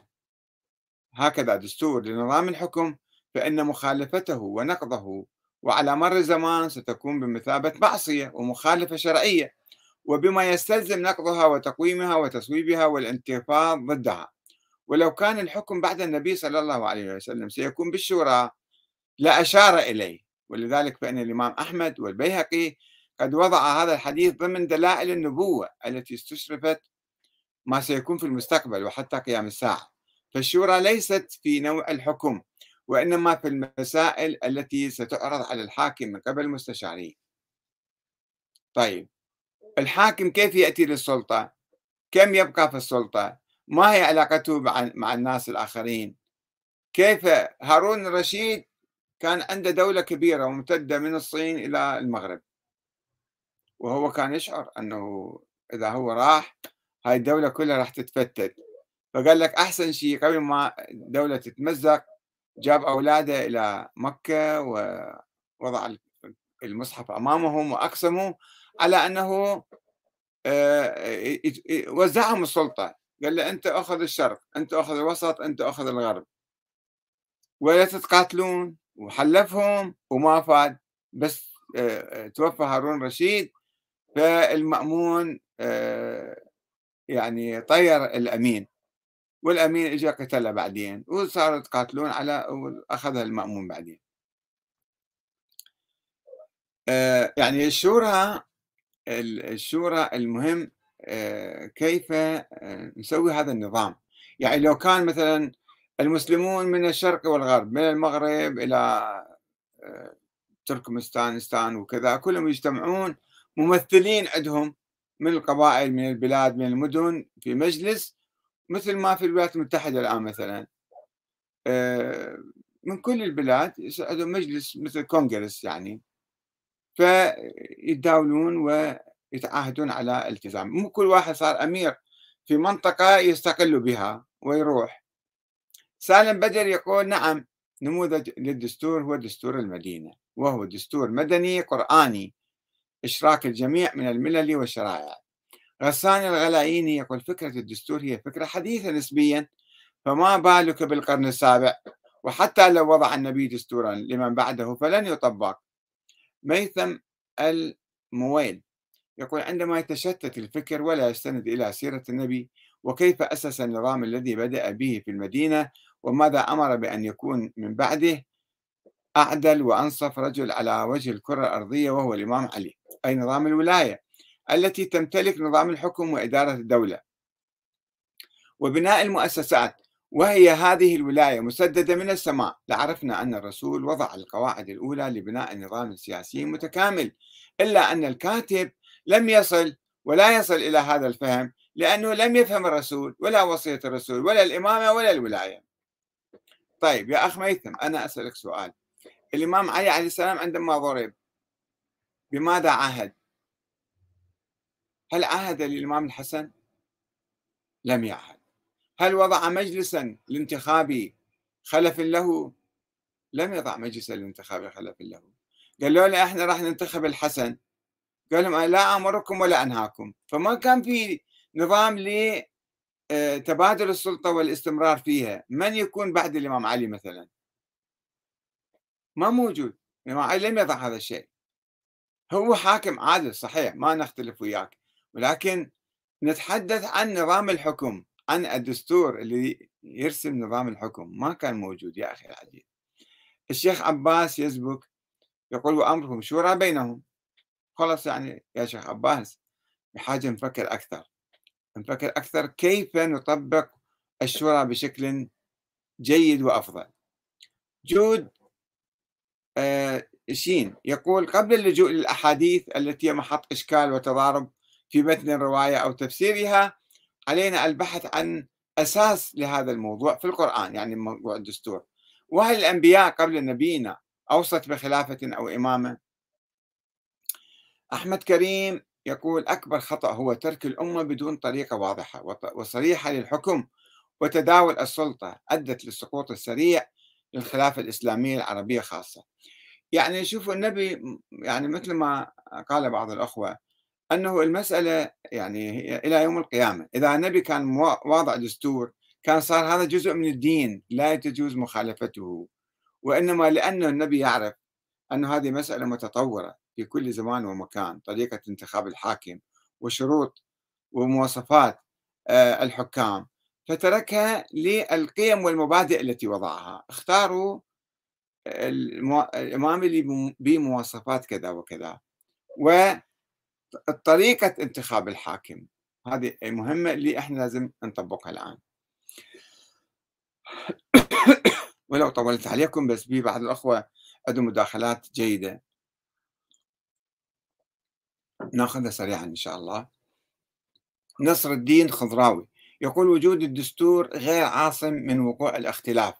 هكذا دستور لنظام الحكم فإن مخالفته ونقضه وعلى مر الزمان ستكون بمثابة معصية ومخالفة شرعية وبما يستلزم نقضها وتقويمها وتصويبها والانتفاض ضدها. ولو كان الحكم بعد النبي صلى الله عليه وسلم سيكون بالشورى لا أشار إليه. ولذلك فإن الإمام أحمد والبيهقي قد وضع هذا الحديث ضمن دلائل النبوة التي استشرفت ما سيكون في المستقبل وحتى قيام الساعة. فالشورى ليست في نوع الحكم وإنما في المسائل التي ستعرض على الحاكم من قبل المستشارين طيب الحاكم كيف يأتي للسلطة؟ كم يبقى في السلطة؟ ما هي علاقته مع الناس الآخرين؟ كيف هارون الرشيد كان عنده دولة كبيرة وممتدة من الصين إلى المغرب؟ وهو كان يشعر أنه إذا هو راح هاي الدولة كلها راح تتفتت. فقال لك أحسن شيء قبل ما الدولة تتمزق جاب أولاده إلى مكة ووضع المصحف أمامهم وأقسموا على أنه آه، وزعهم السلطة. قال له أنت أخذ الشرق أنت أخذ الوسط أنت أخذ الغرب. ولا تتقاتلون وحلفهم وما فاد. بس آه، توفى هارون رشيد. فالمأمون آه، يعني طير الأمين. والأمين إجا قتله بعدين وصاروا يتقاتلون على وأخذها المأمون بعدين. آه، يعني الشورى الشورى المهم كيف نسوي هذا النظام؟ يعني لو كان مثلا المسلمون من الشرق والغرب من المغرب إلى تركمستان وكذا كلهم يجتمعون ممثلين عندهم من القبائل من البلاد من المدن في مجلس مثل ما في الولايات المتحدة الآن مثلا. آه، من كل البلاد عندهم مجلس مثل كونغرس يعني. فيتداولون ويتعاهدون على التزام. مو كل واحد صار أمير في منطقة يستقل بها ويروح. سالم بدر يقول نعم نموذج للدستور هو دستور المدينة وهو دستور مدني قرآني إشراك الجميع من الملل والشرائع. غسان الغلاييني يقول فكرة الدستور هي فكرة حديثة نسبيا فما بالك بالقرن السابع؟ وحتى لو وضع النبي دستورا لمن بعده فلن يطبق. ميثم المويل يقول عندما يتشتت الفكر ولا يستند إلى سيرة النبي وكيف أسس النظام الذي بدأ به في المدينة وماذا أمر بأن يكون من بعده؟ أعدل وأنصف رجل على وجه الكرة الأرضية وهو الإمام علي. أي نظام الولاية التي تمتلك نظام الحكم وإدارة الدولة. وبناء المؤسسات وهي هذه الولاية مسددة من السماء. لعرفنا أن الرسول وضع القواعد الأولى لبناء النظام السياسي متكامل إلا أن الكاتب لم يصل ولا يصل إلى هذا الفهم لأنه لم يفهم الرسول ولا وصية الرسول ولا الإمامة ولا الولاية. طيب يا أخ ميثم أنا أسألك سؤال. الإمام علي عليه السلام عندما ضرب بماذا عاهد؟ هل عاهد للإمام الحسن؟ لم يعهد. هل وضع مجلسا لانتخابي خلف له؟ لم يضع مجلسا للانتخاب خلف له. قال له إحنا راح ننتخب الحسن. قال لهم لا أمركم ولا أنهاكم. فما كان في نظام لتبادل السلطة والاستمرار فيها. من يكون بعد الإمام علي مثلا؟ ما موجود. الإمام علي لم يضع هذا الشيء. هو حاكم عادل صحيح ما نختلف وياك. ولكن نتحدث عن نظام الحكم عن الدستور اللي يرسم نظام الحكم. ما كان موجود يا أخي العزيز. الشيخ عباس يزبك يقول وأمرهم شورى بينهم. خلاص يعني يا شيخ عباس بحاجة نفكر أكثر. نفكر أكثر كيف نطبق الشورى بشكل جيد وأفضل. جود آه شين يقول قبل اللجوء للأحاديث التي هي محط إشكال وتضارب في متن الرواية أو تفسيرها علينا البحث عن أساس لهذا الموضوع في القرآن يعني موضوع الدستور. وهل الأنبياء قبل نبينا أوصت بخلافة أو إمامة؟ أحمد كريم يقول أكبر خطأ هو ترك الأمة بدون طريقة واضحة وصريحة للحكم وتداول السلطة أدت للسقوط السريع للخلافة الإسلامية العربية خاصة. يعني شوفوا النبي يعني مثل ما قال بعض الأخوة أنه المسألة يعني هي إلى يوم القيامة. إذا النبي كان واضع دستور كان صار هذا جزء من الدين لا تجوز مخالفته وإنما لأنه النبي يعرف أن هذه مسألة متطورة في كل زمان ومكان طريقة انتخاب الحاكم وشروط ومواصفات آه، الحكام فتركها للقيم والمبادئ التي وضعها. اختاروا الإمام اللي بمواصفات كذا وكذا. وطريقة انتخاب الحاكم هذه مهمة اللي إحنا لازم نطبقها الآن. ولو طولت عليكم بس بي بعض الأخوة عندهم مداخلات جيدة. ناخذها سريعا إن شاء الله. نصر الدين خضراوي. يقول وجود الدستور غير عاصم من وقوع الاختلاف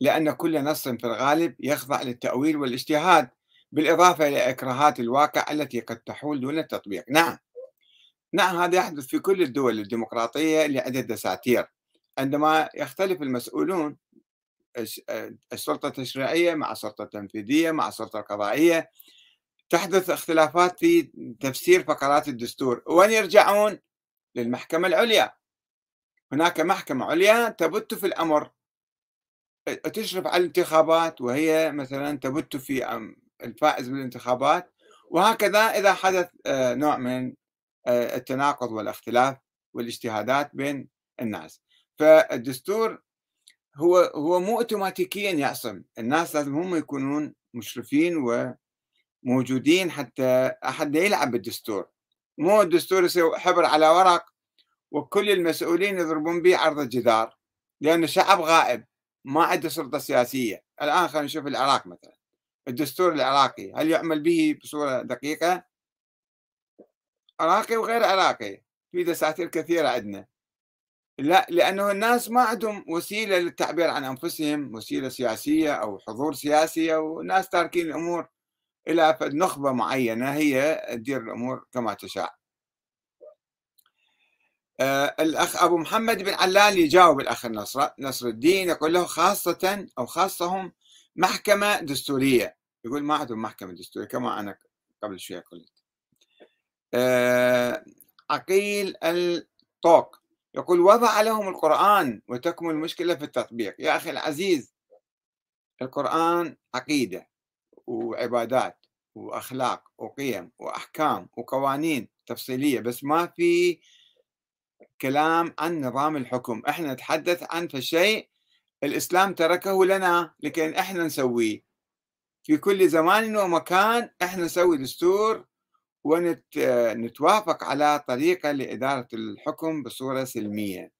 لأن كل نص في الغالب يخضع للتأويل والاجتهاد بالإضافة إلى إكراهات الواقع التي قد تحول دون التطبيق. نعم. نعم هذا يحدث في كل الدول الديمقراطية عندها دساتير. عندما يختلف المسؤولون السلطة التشريعية مع السلطة التنفيذية مع السلطة القضائية تحدث اختلافات في تفسير فقرات الدستور وين يرجعون؟ للمحكمة العليا. هناك محكمة عليا تبت في الأمر. تشرف على الانتخابات وهي مثلا تبت في الفائز بالانتخابات. وهكذا إذا حدث آه، نوع من آه، التناقض والاختلاف والاجتهادات بين الناس. فالدستور هو هو مو اوتوماتيكيا يعصم. الناس لازم هم يكونون مشرفين وموجودين حتى أحد يلعب بالدستور. مو الدستور يصير حبر على ورق وكل المسؤولين يضربون به عرض الجدار لأن الشعب غائب ما عنده سلطة سياسية. الآن خلينا نشوف العراق مثلا. الدستور العراقي هل يعمل به بصورة دقيقة؟ عراقي وغير عراقي في دساتير كثيرة عندنا. لا لأنه الناس ما عندهم وسيلة للتعبير عن أنفسهم وسيلة سياسية أو حضور سياسي وناس تاركين الأمور. إلى نخبة معينة هي تدير الأمور كما تشاء. آه الأخ أبو محمد بن علال يجاوب الأخ نصر, نصر الدين يقول له خاصة أو خاصهم محكمة دستورية. يقول ما عندهم محكمة دستورية كما أنا قبل شوية قلت. آه عقيل الطوق يقول وضع لهم القرآن وتكمن المشكلة في التطبيق. يا أخي العزيز القرآن عقيدة. وعبادات وأخلاق وقيم وأحكام وقوانين تفصيلية بس ما في كلام عن نظام الحكم. إحنا نتحدث عن فشيء الإسلام تركه لنا لكي إحنا نسويه. في كل زمان ومكان إحنا نسوي دستور ونتوافق على طريقة لإدارة الحكم بصورة سلمية.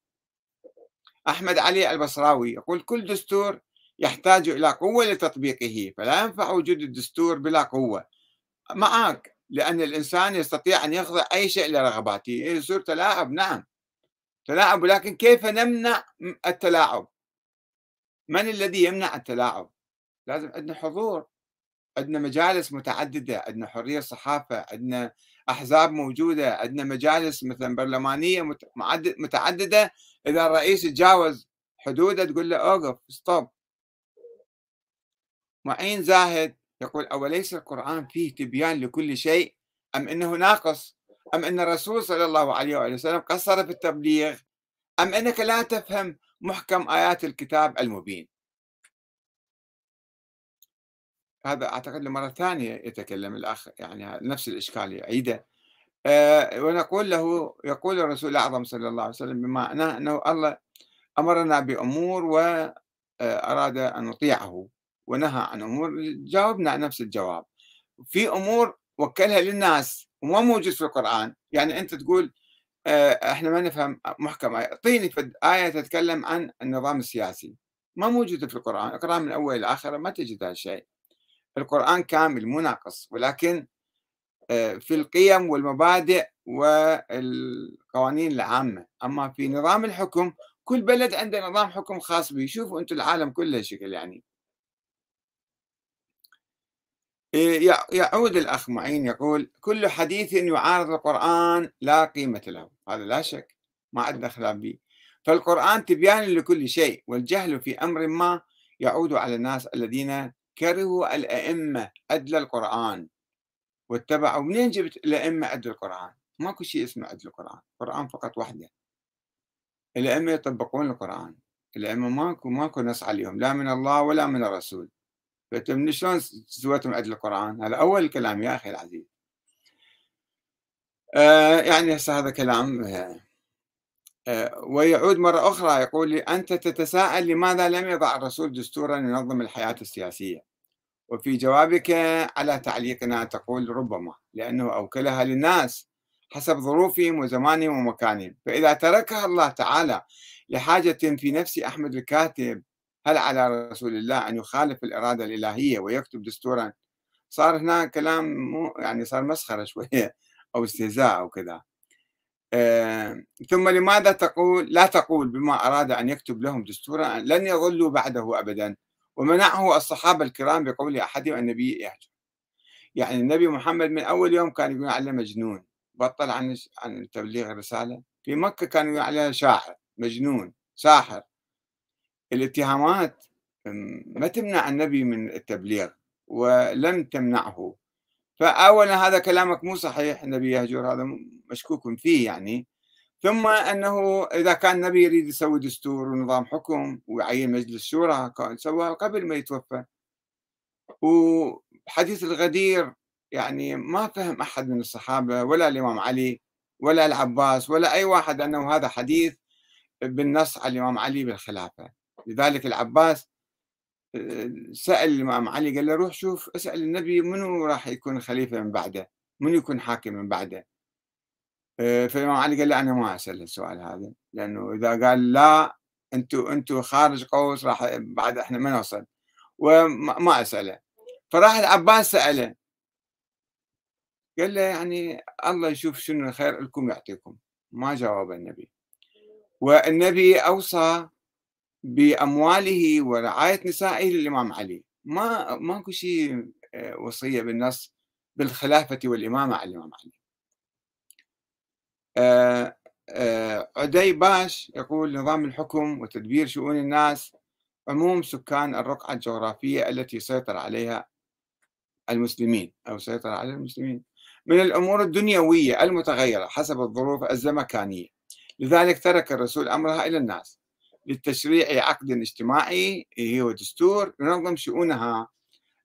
أحمد علي البصراوي يقول كل دستور يحتاج إلى قوة لتطبيقه فلا ينفع وجود الدستور بلا قوة. معك لأن الإنسان يستطيع أن يخضع أي شيء لرغباته يصير تلاعب؟ نعم. تلاعب ولكن كيف نمنع التلاعب؟ من الذي يمنع التلاعب؟ لازم عندنا حضور عندنا مجالس متعددة عندنا حرية صحافة عندنا أحزاب موجودة عندنا مجالس مثلا برلمانية متعددة. إذا الرئيس تجاوز حدوده تقول له أوقف ستوب معين زاهد؟ يقول أوليس القرآن فيه تبيان لكل شيء؟ أم أنه ناقص؟ أم أن الرسول صلى الله عليه وسلم قصر في التبليغ؟ أم أنك لا تفهم محكم آيات الكتاب المبين؟ هذا أعتقد لمرة ثانية يتكلم الأخ يعني نفس الإشكال يعيده. أه ونقول له يقول الرسول الأعظم صلى الله عليه وسلم بمعنى أنه الله أمرنا بأمور وأراد أن نطيعه. ونهى عن أمور جاوبنا نفس الجواب. في أمور وكلها للناس وما موجود في القرآن. يعني أنت تقول آه، إحنا ما نفهم محكم آية اعطيني آية تتكلم عن النظام السياسي. ما موجودة في القرآن. القرآن من أول إلى آخر ما تجد هذا الشيء. القرآن كامل مو ناقص ولكن آه، في القيم والمبادئ والقوانين العامة. أما في نظام الحكم كل بلد عنده نظام حكم خاص به. شوفوا أنتم العالم كله شكل يعني. يعود الأخ معين يقول كل حديث يعارض القرآن لا قيمة له. هذا لا شك ما عندنا خلاف به فالقرآن تبيان لكل شيء والجهل في أمر ما يعود على الناس الذين كرهوا الأئمة أدل القرآن واتبعوا. منين جبت الأئمة أدل القرآن؟ ماكو شيء اسمه أدل القرآن القرآن فقط وحده. الأئمة يطبقون القرآن الأئمة ماكو ماكو نص عليهم لا من الله ولا من الرسول. فأنت من شلون سويتم أدل القرآن؟ هذا أول كلام يا أخي العزيز. آه يعني هسه هذا كلام آه ويعود مرة أخرى يقول لي أنت تتساءل لماذا لم يضع الرسول دستورا ينظم الحياة السياسية؟ وفي جوابك على تعليقنا تقول ربما لأنه أوكلها للناس حسب ظروفهم وزمانهم ومكانهم. فإذا تركها الله تعالى لحاجة في نفس أحمد الكاتب هل على رسول الله أن يخالف الإرادة الإلهية ويكتب دستورا؟ صار هنا كلام مو يعني صار مسخرة شوية أو استهزاء أو كذا. آه ثم لماذا تقول لا تقول بما أراد أن يكتب لهم دستورا؟ لن يظلوا بعده أبدا. ومنعه الصحابة الكرام بقول أحدهم النبي يهجر يعني النبي محمد من أول يوم كان يقول عليه مجنون. بطل عن عن تبليغ الرسالة. في مكة كانوا يقول عليه شاعر مجنون ساحر. الاتهامات ما تمنع النبي من التبليغ ولم تمنعه. فأولا هذا كلامك مو صحيح النبي يهجر هذا مشكوك فيه يعني. ثم أنه إذا كان النبي يريد يسوي دستور ونظام حكم ويعين مجلس شورى سواه قبل ما يتوفى. وحديث الغدير يعني ما فهم أحد من الصحابة ولا الإمام علي ولا العباس ولا أي واحد أنه هذا حديث بالنص على الإمام علي بالخلافة. لذلك العباس آه، سأل الإمام علي قال له روح شوف اسأل النبي منو راح يكون خليفة من بعده منو يكون حاكم من بعده؟ آه، فالإمام علي قال له أنا ما أسأل السؤال هذا لأنه إذا قال لا أنتوا أنتوا خارج قوس راح بعد إحنا ما نوصل وما أسأله. فراح العباس سأله. قال له يعني الله يشوف شنو الخير لكم يعطيكم. ما جاوب النبي. والنبي أوصى بأمواله ورعاية نسائه للإمام علي. ما ماكو شيء آه، وصية بالنص بالخلافة والإمامة على الإمام علي. آه، آه، عدي باش يقول نظام الحكم وتدبير شؤون الناس عموم سكان الرقعة الجغرافية التي سيطر عليها المسلمين أو سيطر على المسلمين. من الأمور الدنيوية المتغيرة حسب الظروف الزمكانية. لذلك ترك الرسول أمرها إلى الناس. للتشريع عقد اجتماعي هو دستور ينظم شؤونها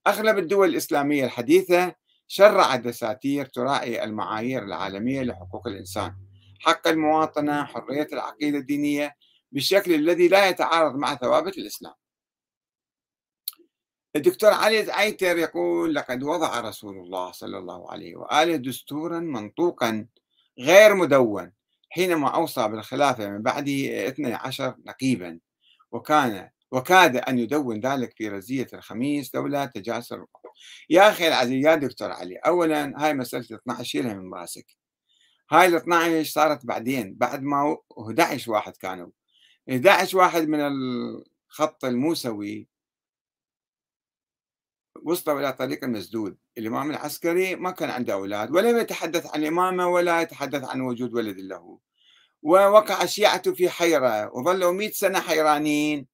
أغلب الدول الإسلامية الحديثة شرعت دساتير تراعي المعايير العالمية لحقوق الإنسان. حق المواطنة حرية العقيدة الدينية بالشكل الذي لا يتعارض مع ثوابت الإسلام. الدكتور علي عيتر يقول لقد وضع رسول الله صلى الله عليه وآله دستورا منطوقا غير مدون حينما أوصى بالخلافة من بعده 12 نقيبا وكان وكاد أن يدون ذلك في رزية الخميس دولة تجاسر. يا أخي العزيز يا دكتور علي أولا هاي مسألة 12 شيلها من رأسك. هاي ال 12 صارت بعدين بعد ما 11 واحد كانوا. 11 واحد من الخط الموسوي وصلوا إلى طريق المسدود. الإمام العسكري ما كان عنده أولاد ولم يتحدث عن الإمامة ولا يتحدث عن وجود ولد له. ووقع الشيعة في حيرة وظلوا مئة سنة حيرانين.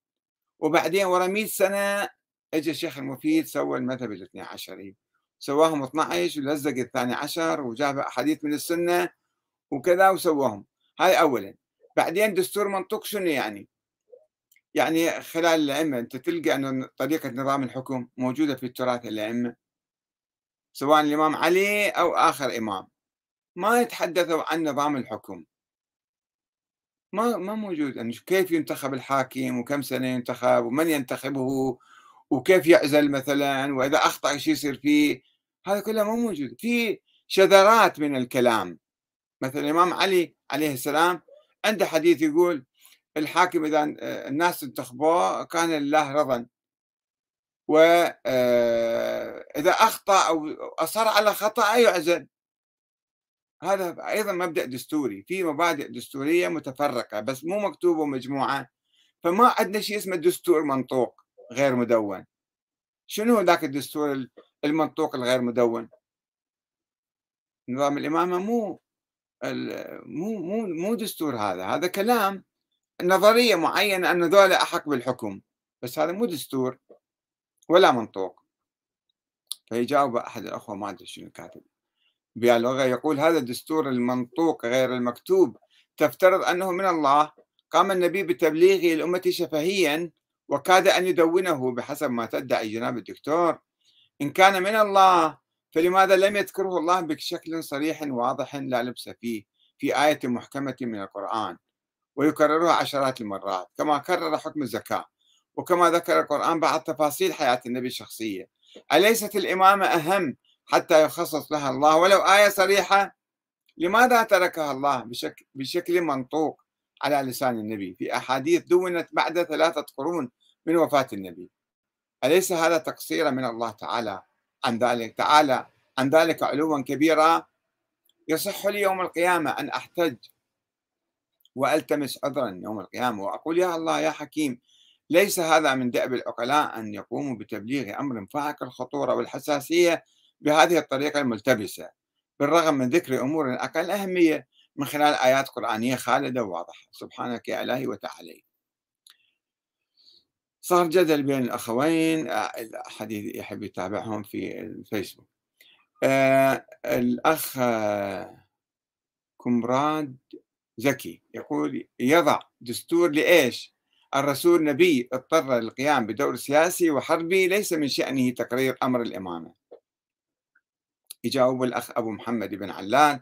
وبعدين ورا مئة سنة اجى الشيخ المفيد سوى المذهب الاثني عشري. سواهم 12 ولزق الثاني عشر وجاب أحاديث من السنة وكذا وسواهم. هاي أولا. بعدين دستور منطق شنو يعني؟ يعني خلال الأئمة أنت تلقى أن طريقة نظام الحكم موجودة في التراث الأئمة. سواء الإمام علي أو آخر إمام. ما يتحدثوا عن نظام الحكم. ما ما موجود. يعني كيف ينتخب الحاكم وكم سنة ينتخب ومن ينتخبه وكيف يعزل مثلا وإذا أخطأ شيء يصير فيه. هذا كله مو موجود. في شذرات من الكلام. مثلا الإمام علي عليه السلام عنده حديث يقول الحاكم إذا الناس انتخبوه كان لله رضا. وإذا آه، أخطأ أو أصر على خطأ يعزل هذا أيضا مبدأ دستوري في مبادئ دستورية متفرقة بس مو مكتوبة مجموعة فما عندنا شيء اسمه دستور منطوق غير مدون. شنو ذاك الدستور المنطوق الغير مدون؟ نظام الإمامة مو مو مو مو دستور هذا. هذا كلام نظرية معينة أن ذولا أحق بالحكم بس هذا مو دستور. ولا منطوق. فيجاوب أحد الأخوة ما أدري شنو كاتب. بيالوغا يقول هذا الدستور المنطوق غير المكتوب. تفترض أنه من الله. قام النبي بتبليغه الأمة شفهيا وكاد أن يدونه بحسب ما تدعي جناب الدكتور. إن كان من الله فلماذا لم يذكره الله بشكل صريح واضح لا لبس فيه في آية محكمة من القرآن؟ ويكررها عشرات المرات كما كرر حكم الزكاة. وكما ذكر القرآن بعض تفاصيل حياة النبي الشخصية أليست الإمامة أهم حتى يخصص لها الله؟ ولو آية صريحة لماذا تركها الله بشكل, بشكل منطوق على لسان النبي؟ في أحاديث دونت بعد ثلاثة قرون من وفاة النبي. أليس هذا تقصيرا من الله تعالى؟ عن ذلك تعالى عن ذلك علوا كبيرا يصح لي يوم القيامة أن أحتج وألتمس عذرا يوم القيامة وأقول يا الله يا حكيم ليس هذا من دأب العقلاء أن يقوموا بتبليغ أمر فاعق الخطورة والحساسية بهذه الطريقة الملتبسة بالرغم من ذكر أمور أقل أهمية من خلال آيات قرآنية خالدة وواضحة. سبحانك يا إلهي وتعالي. صار جدل بين الأخوين احد يحب يتابعهم في الفيسبوك. آه الأخ كمراد ذكي يقول يضع دستور لإيش؟ الرسول نبي اضطر للقيام بدور سياسي وحربي ليس من شأنه تقرير أمر الإمامة. يجاوب الأخ أبو محمد بن علان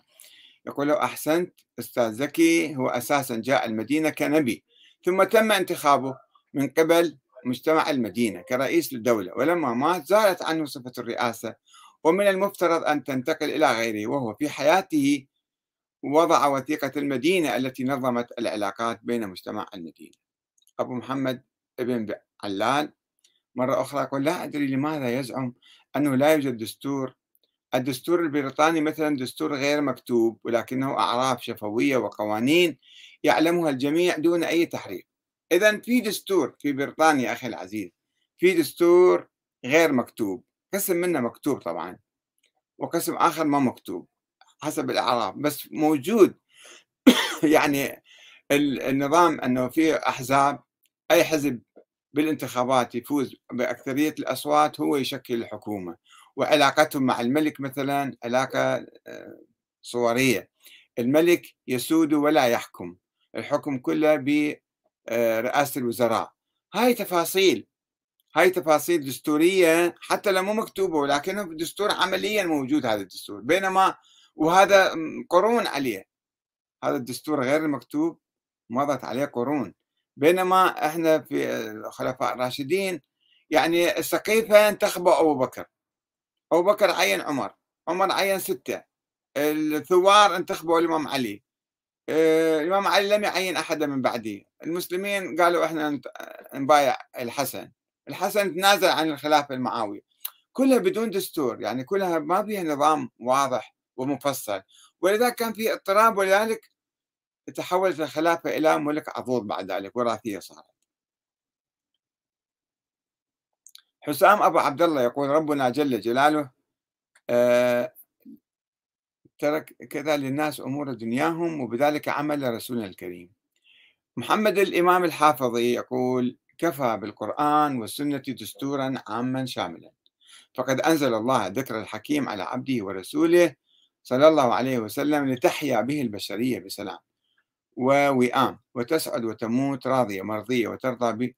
يقول له أحسنت أستاذ زكي هو أساسا جاء المدينة كنبي ثم تم انتخابه من قبل مجتمع المدينة كرئيس للدولة ولما مات زالت عنه صفة الرئاسة ومن المفترض أن تنتقل إلى غيره وهو في حياته وضع وثيقة المدينة التي نظمت العلاقات بين مجتمع المدينة. أبو محمد ابن علان مرة أخرى يقول لا أدري لماذا يزعم أنه لا يوجد دستور. الدستور البريطاني مثلا دستور غير مكتوب ولكنه أعراف شفوية وقوانين يعلمها الجميع دون أي تحريف. إذا في دستور في بريطانيا أخي العزيز. في دستور غير مكتوب. قسم منه مكتوب طبعا وقسم آخر ما مكتوب حسب الأعراف. بس موجود. يعني النظام أنه في أحزاب أي حزب بالانتخابات يفوز بأكثرية الأصوات هو يشكل الحكومة وعلاقتهم مع الملك مثلا علاقة آه، صورية. الملك يسود ولا يحكم الحكم كله برئاسه الوزراء. هاي تفاصيل هاي تفاصيل دستورية حتى لو مو مكتوبة ولكنه دستور عمليا موجود هذا الدستور. بينما وهذا قرون عليه. هذا الدستور غير المكتوب مضت عليه قرون. بينما إحنا في الخلفاء الراشدين يعني السقيفة انتخبوا أبو بكر. أبو بكر عين عمر عمر عين ستة. الثوار انتخبوا الإمام علي. آه، الإمام علي لم يعين أحدا من بعده المسلمين قالوا إحنا نبايع الحسن. الحسن تنازل عن الخلافة المعاوية. كلها بدون دستور يعني كلها ما فيها نظام واضح ومفصل. ولذلك كان في اضطراب ولذلك تحولت الخلافة إلى ملك عضوض بعد ذلك وراثية صارت. حسام أبو عبد الله يقول ربنا جل جلاله آه ترك كذا للناس أمور دنياهم وبذلك عمل رسولنا الكريم. محمد الإمام الحافظي يقول كفى بالقرآن والسنة دستورا عاما شاملا. فقد أنزل الله ذكر الحكيم على عبده ورسوله صلى الله عليه وسلم لتحيا به البشرية بسلام. ووئام وتسعد وتموت راضية مرضية وترضى به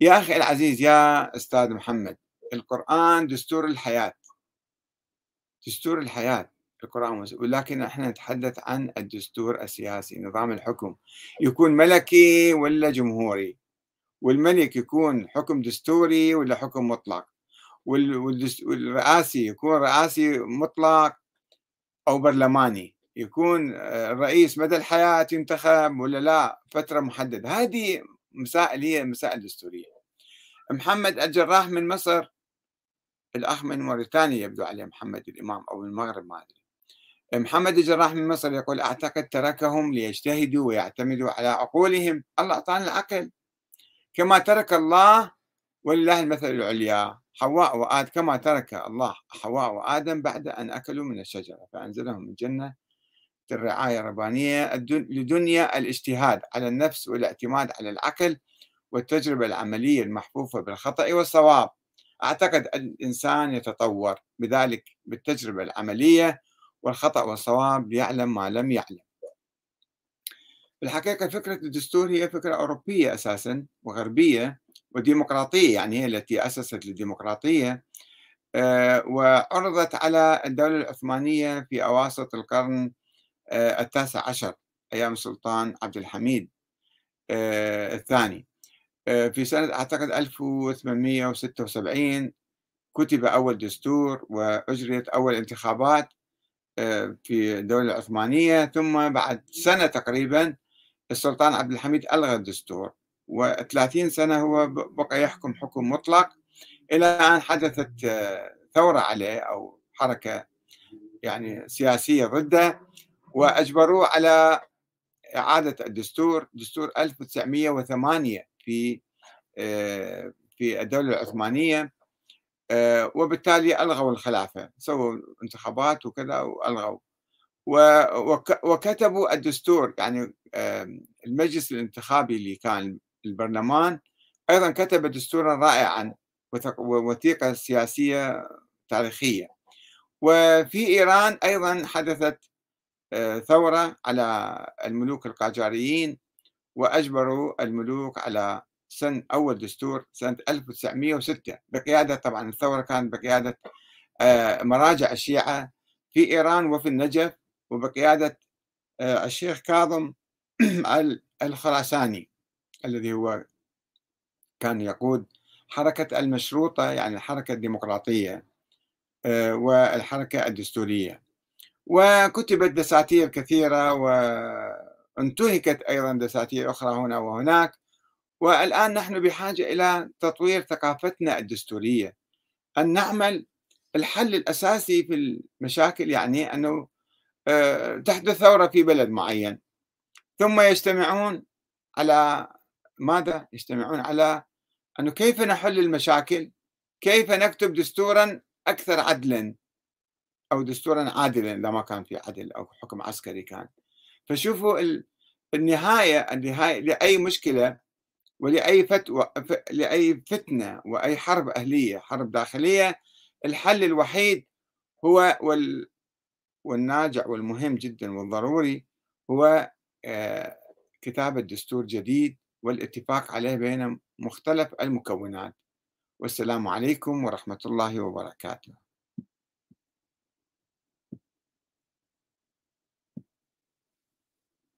يا أخي العزيز يا أستاذ محمد القرآن دستور الحياة. دستور الحياة. القرآن ولكن إحنا نتحدث عن الدستور السياسي نظام الحكم. يكون ملكي ولا جمهوري؟ والملك يكون حكم دستوري ولا حكم مطلق؟ والرئاسي يكون رئاسي مطلق أو برلماني؟ يكون الرئيس مدى الحياة ينتخب ولا لا فترة محددة. هذه مسائل هي مسائل دستورية محمد الجراح من مصر الأخ من موريتانيا يبدو عليه محمد الإمام أو المغرب ما أدري. محمد الجراح من مصر يقول أعتقد تركهم ليجتهدوا ويعتمدوا على عقولهم. الله أعطانا العقل. كما ترك الله ولله المثل العليا. حواء وآدم كما ترك الله حواء وآدم بعد أن أكلوا من الشجرة فأنزلهم الجنة الرعاية الربانية لدنيا الاجتهاد على النفس والاعتماد على العقل والتجربة العملية المحفوفة بالخطأ والصواب. أعتقد الإنسان يتطور بذلك بالتجربة العملية والخطأ والصواب ليعلم ما لم يعلم. الحقيقة فكرة الدستور هي فكرة أوروبية أساسا وغربية وديمقراطية يعني هي التي أسست الديمقراطية آه، وعرضت على الدولة العثمانية في أواسط القرن التاسع عشر أيام السلطان عبد الحميد آه، الثاني. في سنة أعتقد 1876 كتب أول دستور وأجريت أول انتخابات في الدولة العثمانية. ثم بعد سنة تقريبا السلطان عبد الحميد ألغى الدستور و30 سنة هو بقى يحكم حكم مطلق. إلى أن حدثت ثورة عليه أو حركة يعني سياسية ضده. وأجبروه على إعادة الدستور دستور 1908 في في الدولة العثمانية وبالتالي ألغوا الخلافة سووا انتخابات وكذا وألغوا. وكتبوا الدستور يعني المجلس الانتخابي اللي كان البرلمان أيضا كتب دستورا رائعا ووثيقة سياسية تاريخية. وفي إيران أيضا حدثت آه، ثورة على الملوك القاجاريين وأجبروا الملوك على سن أول دستور سنة 1906 بقيادة طبعا الثورة كانت بقيادة آه، مراجع الشيعة في إيران وفي النجف وبقيادة آه، الشيخ كاظم الخراساني الذي هو كان يقود حركة المشروطة يعني الحركة الديمقراطية آه، والحركة الدستورية. وكتبت دساتير كثيرة وانتهكت أيضا دساتير أخرى هنا وهناك. والآن نحن بحاجة إلى تطوير ثقافتنا الدستورية. أن نعمل الحل الأساسي في المشاكل يعني أنه آه، تحدث ثورة في بلد معين ثم يجتمعون على ماذا؟ يجتمعون على أنه كيف نحل المشاكل؟ كيف نكتب دستورا أكثر عدلا؟ أو دستورا عادلا إذا ما كان في عدل أو حكم عسكري كان. فشوفوا النهاية النهاية لأي مشكلة ولأي فتوى لأي فتنة وأي حرب أهلية حرب داخلية الحل الوحيد هو وال والناجع والمهم جدا والضروري هو كتابة دستور جديد والاتفاق عليه بين مختلف المكونات. والسلام عليكم ورحمة الله وبركاته.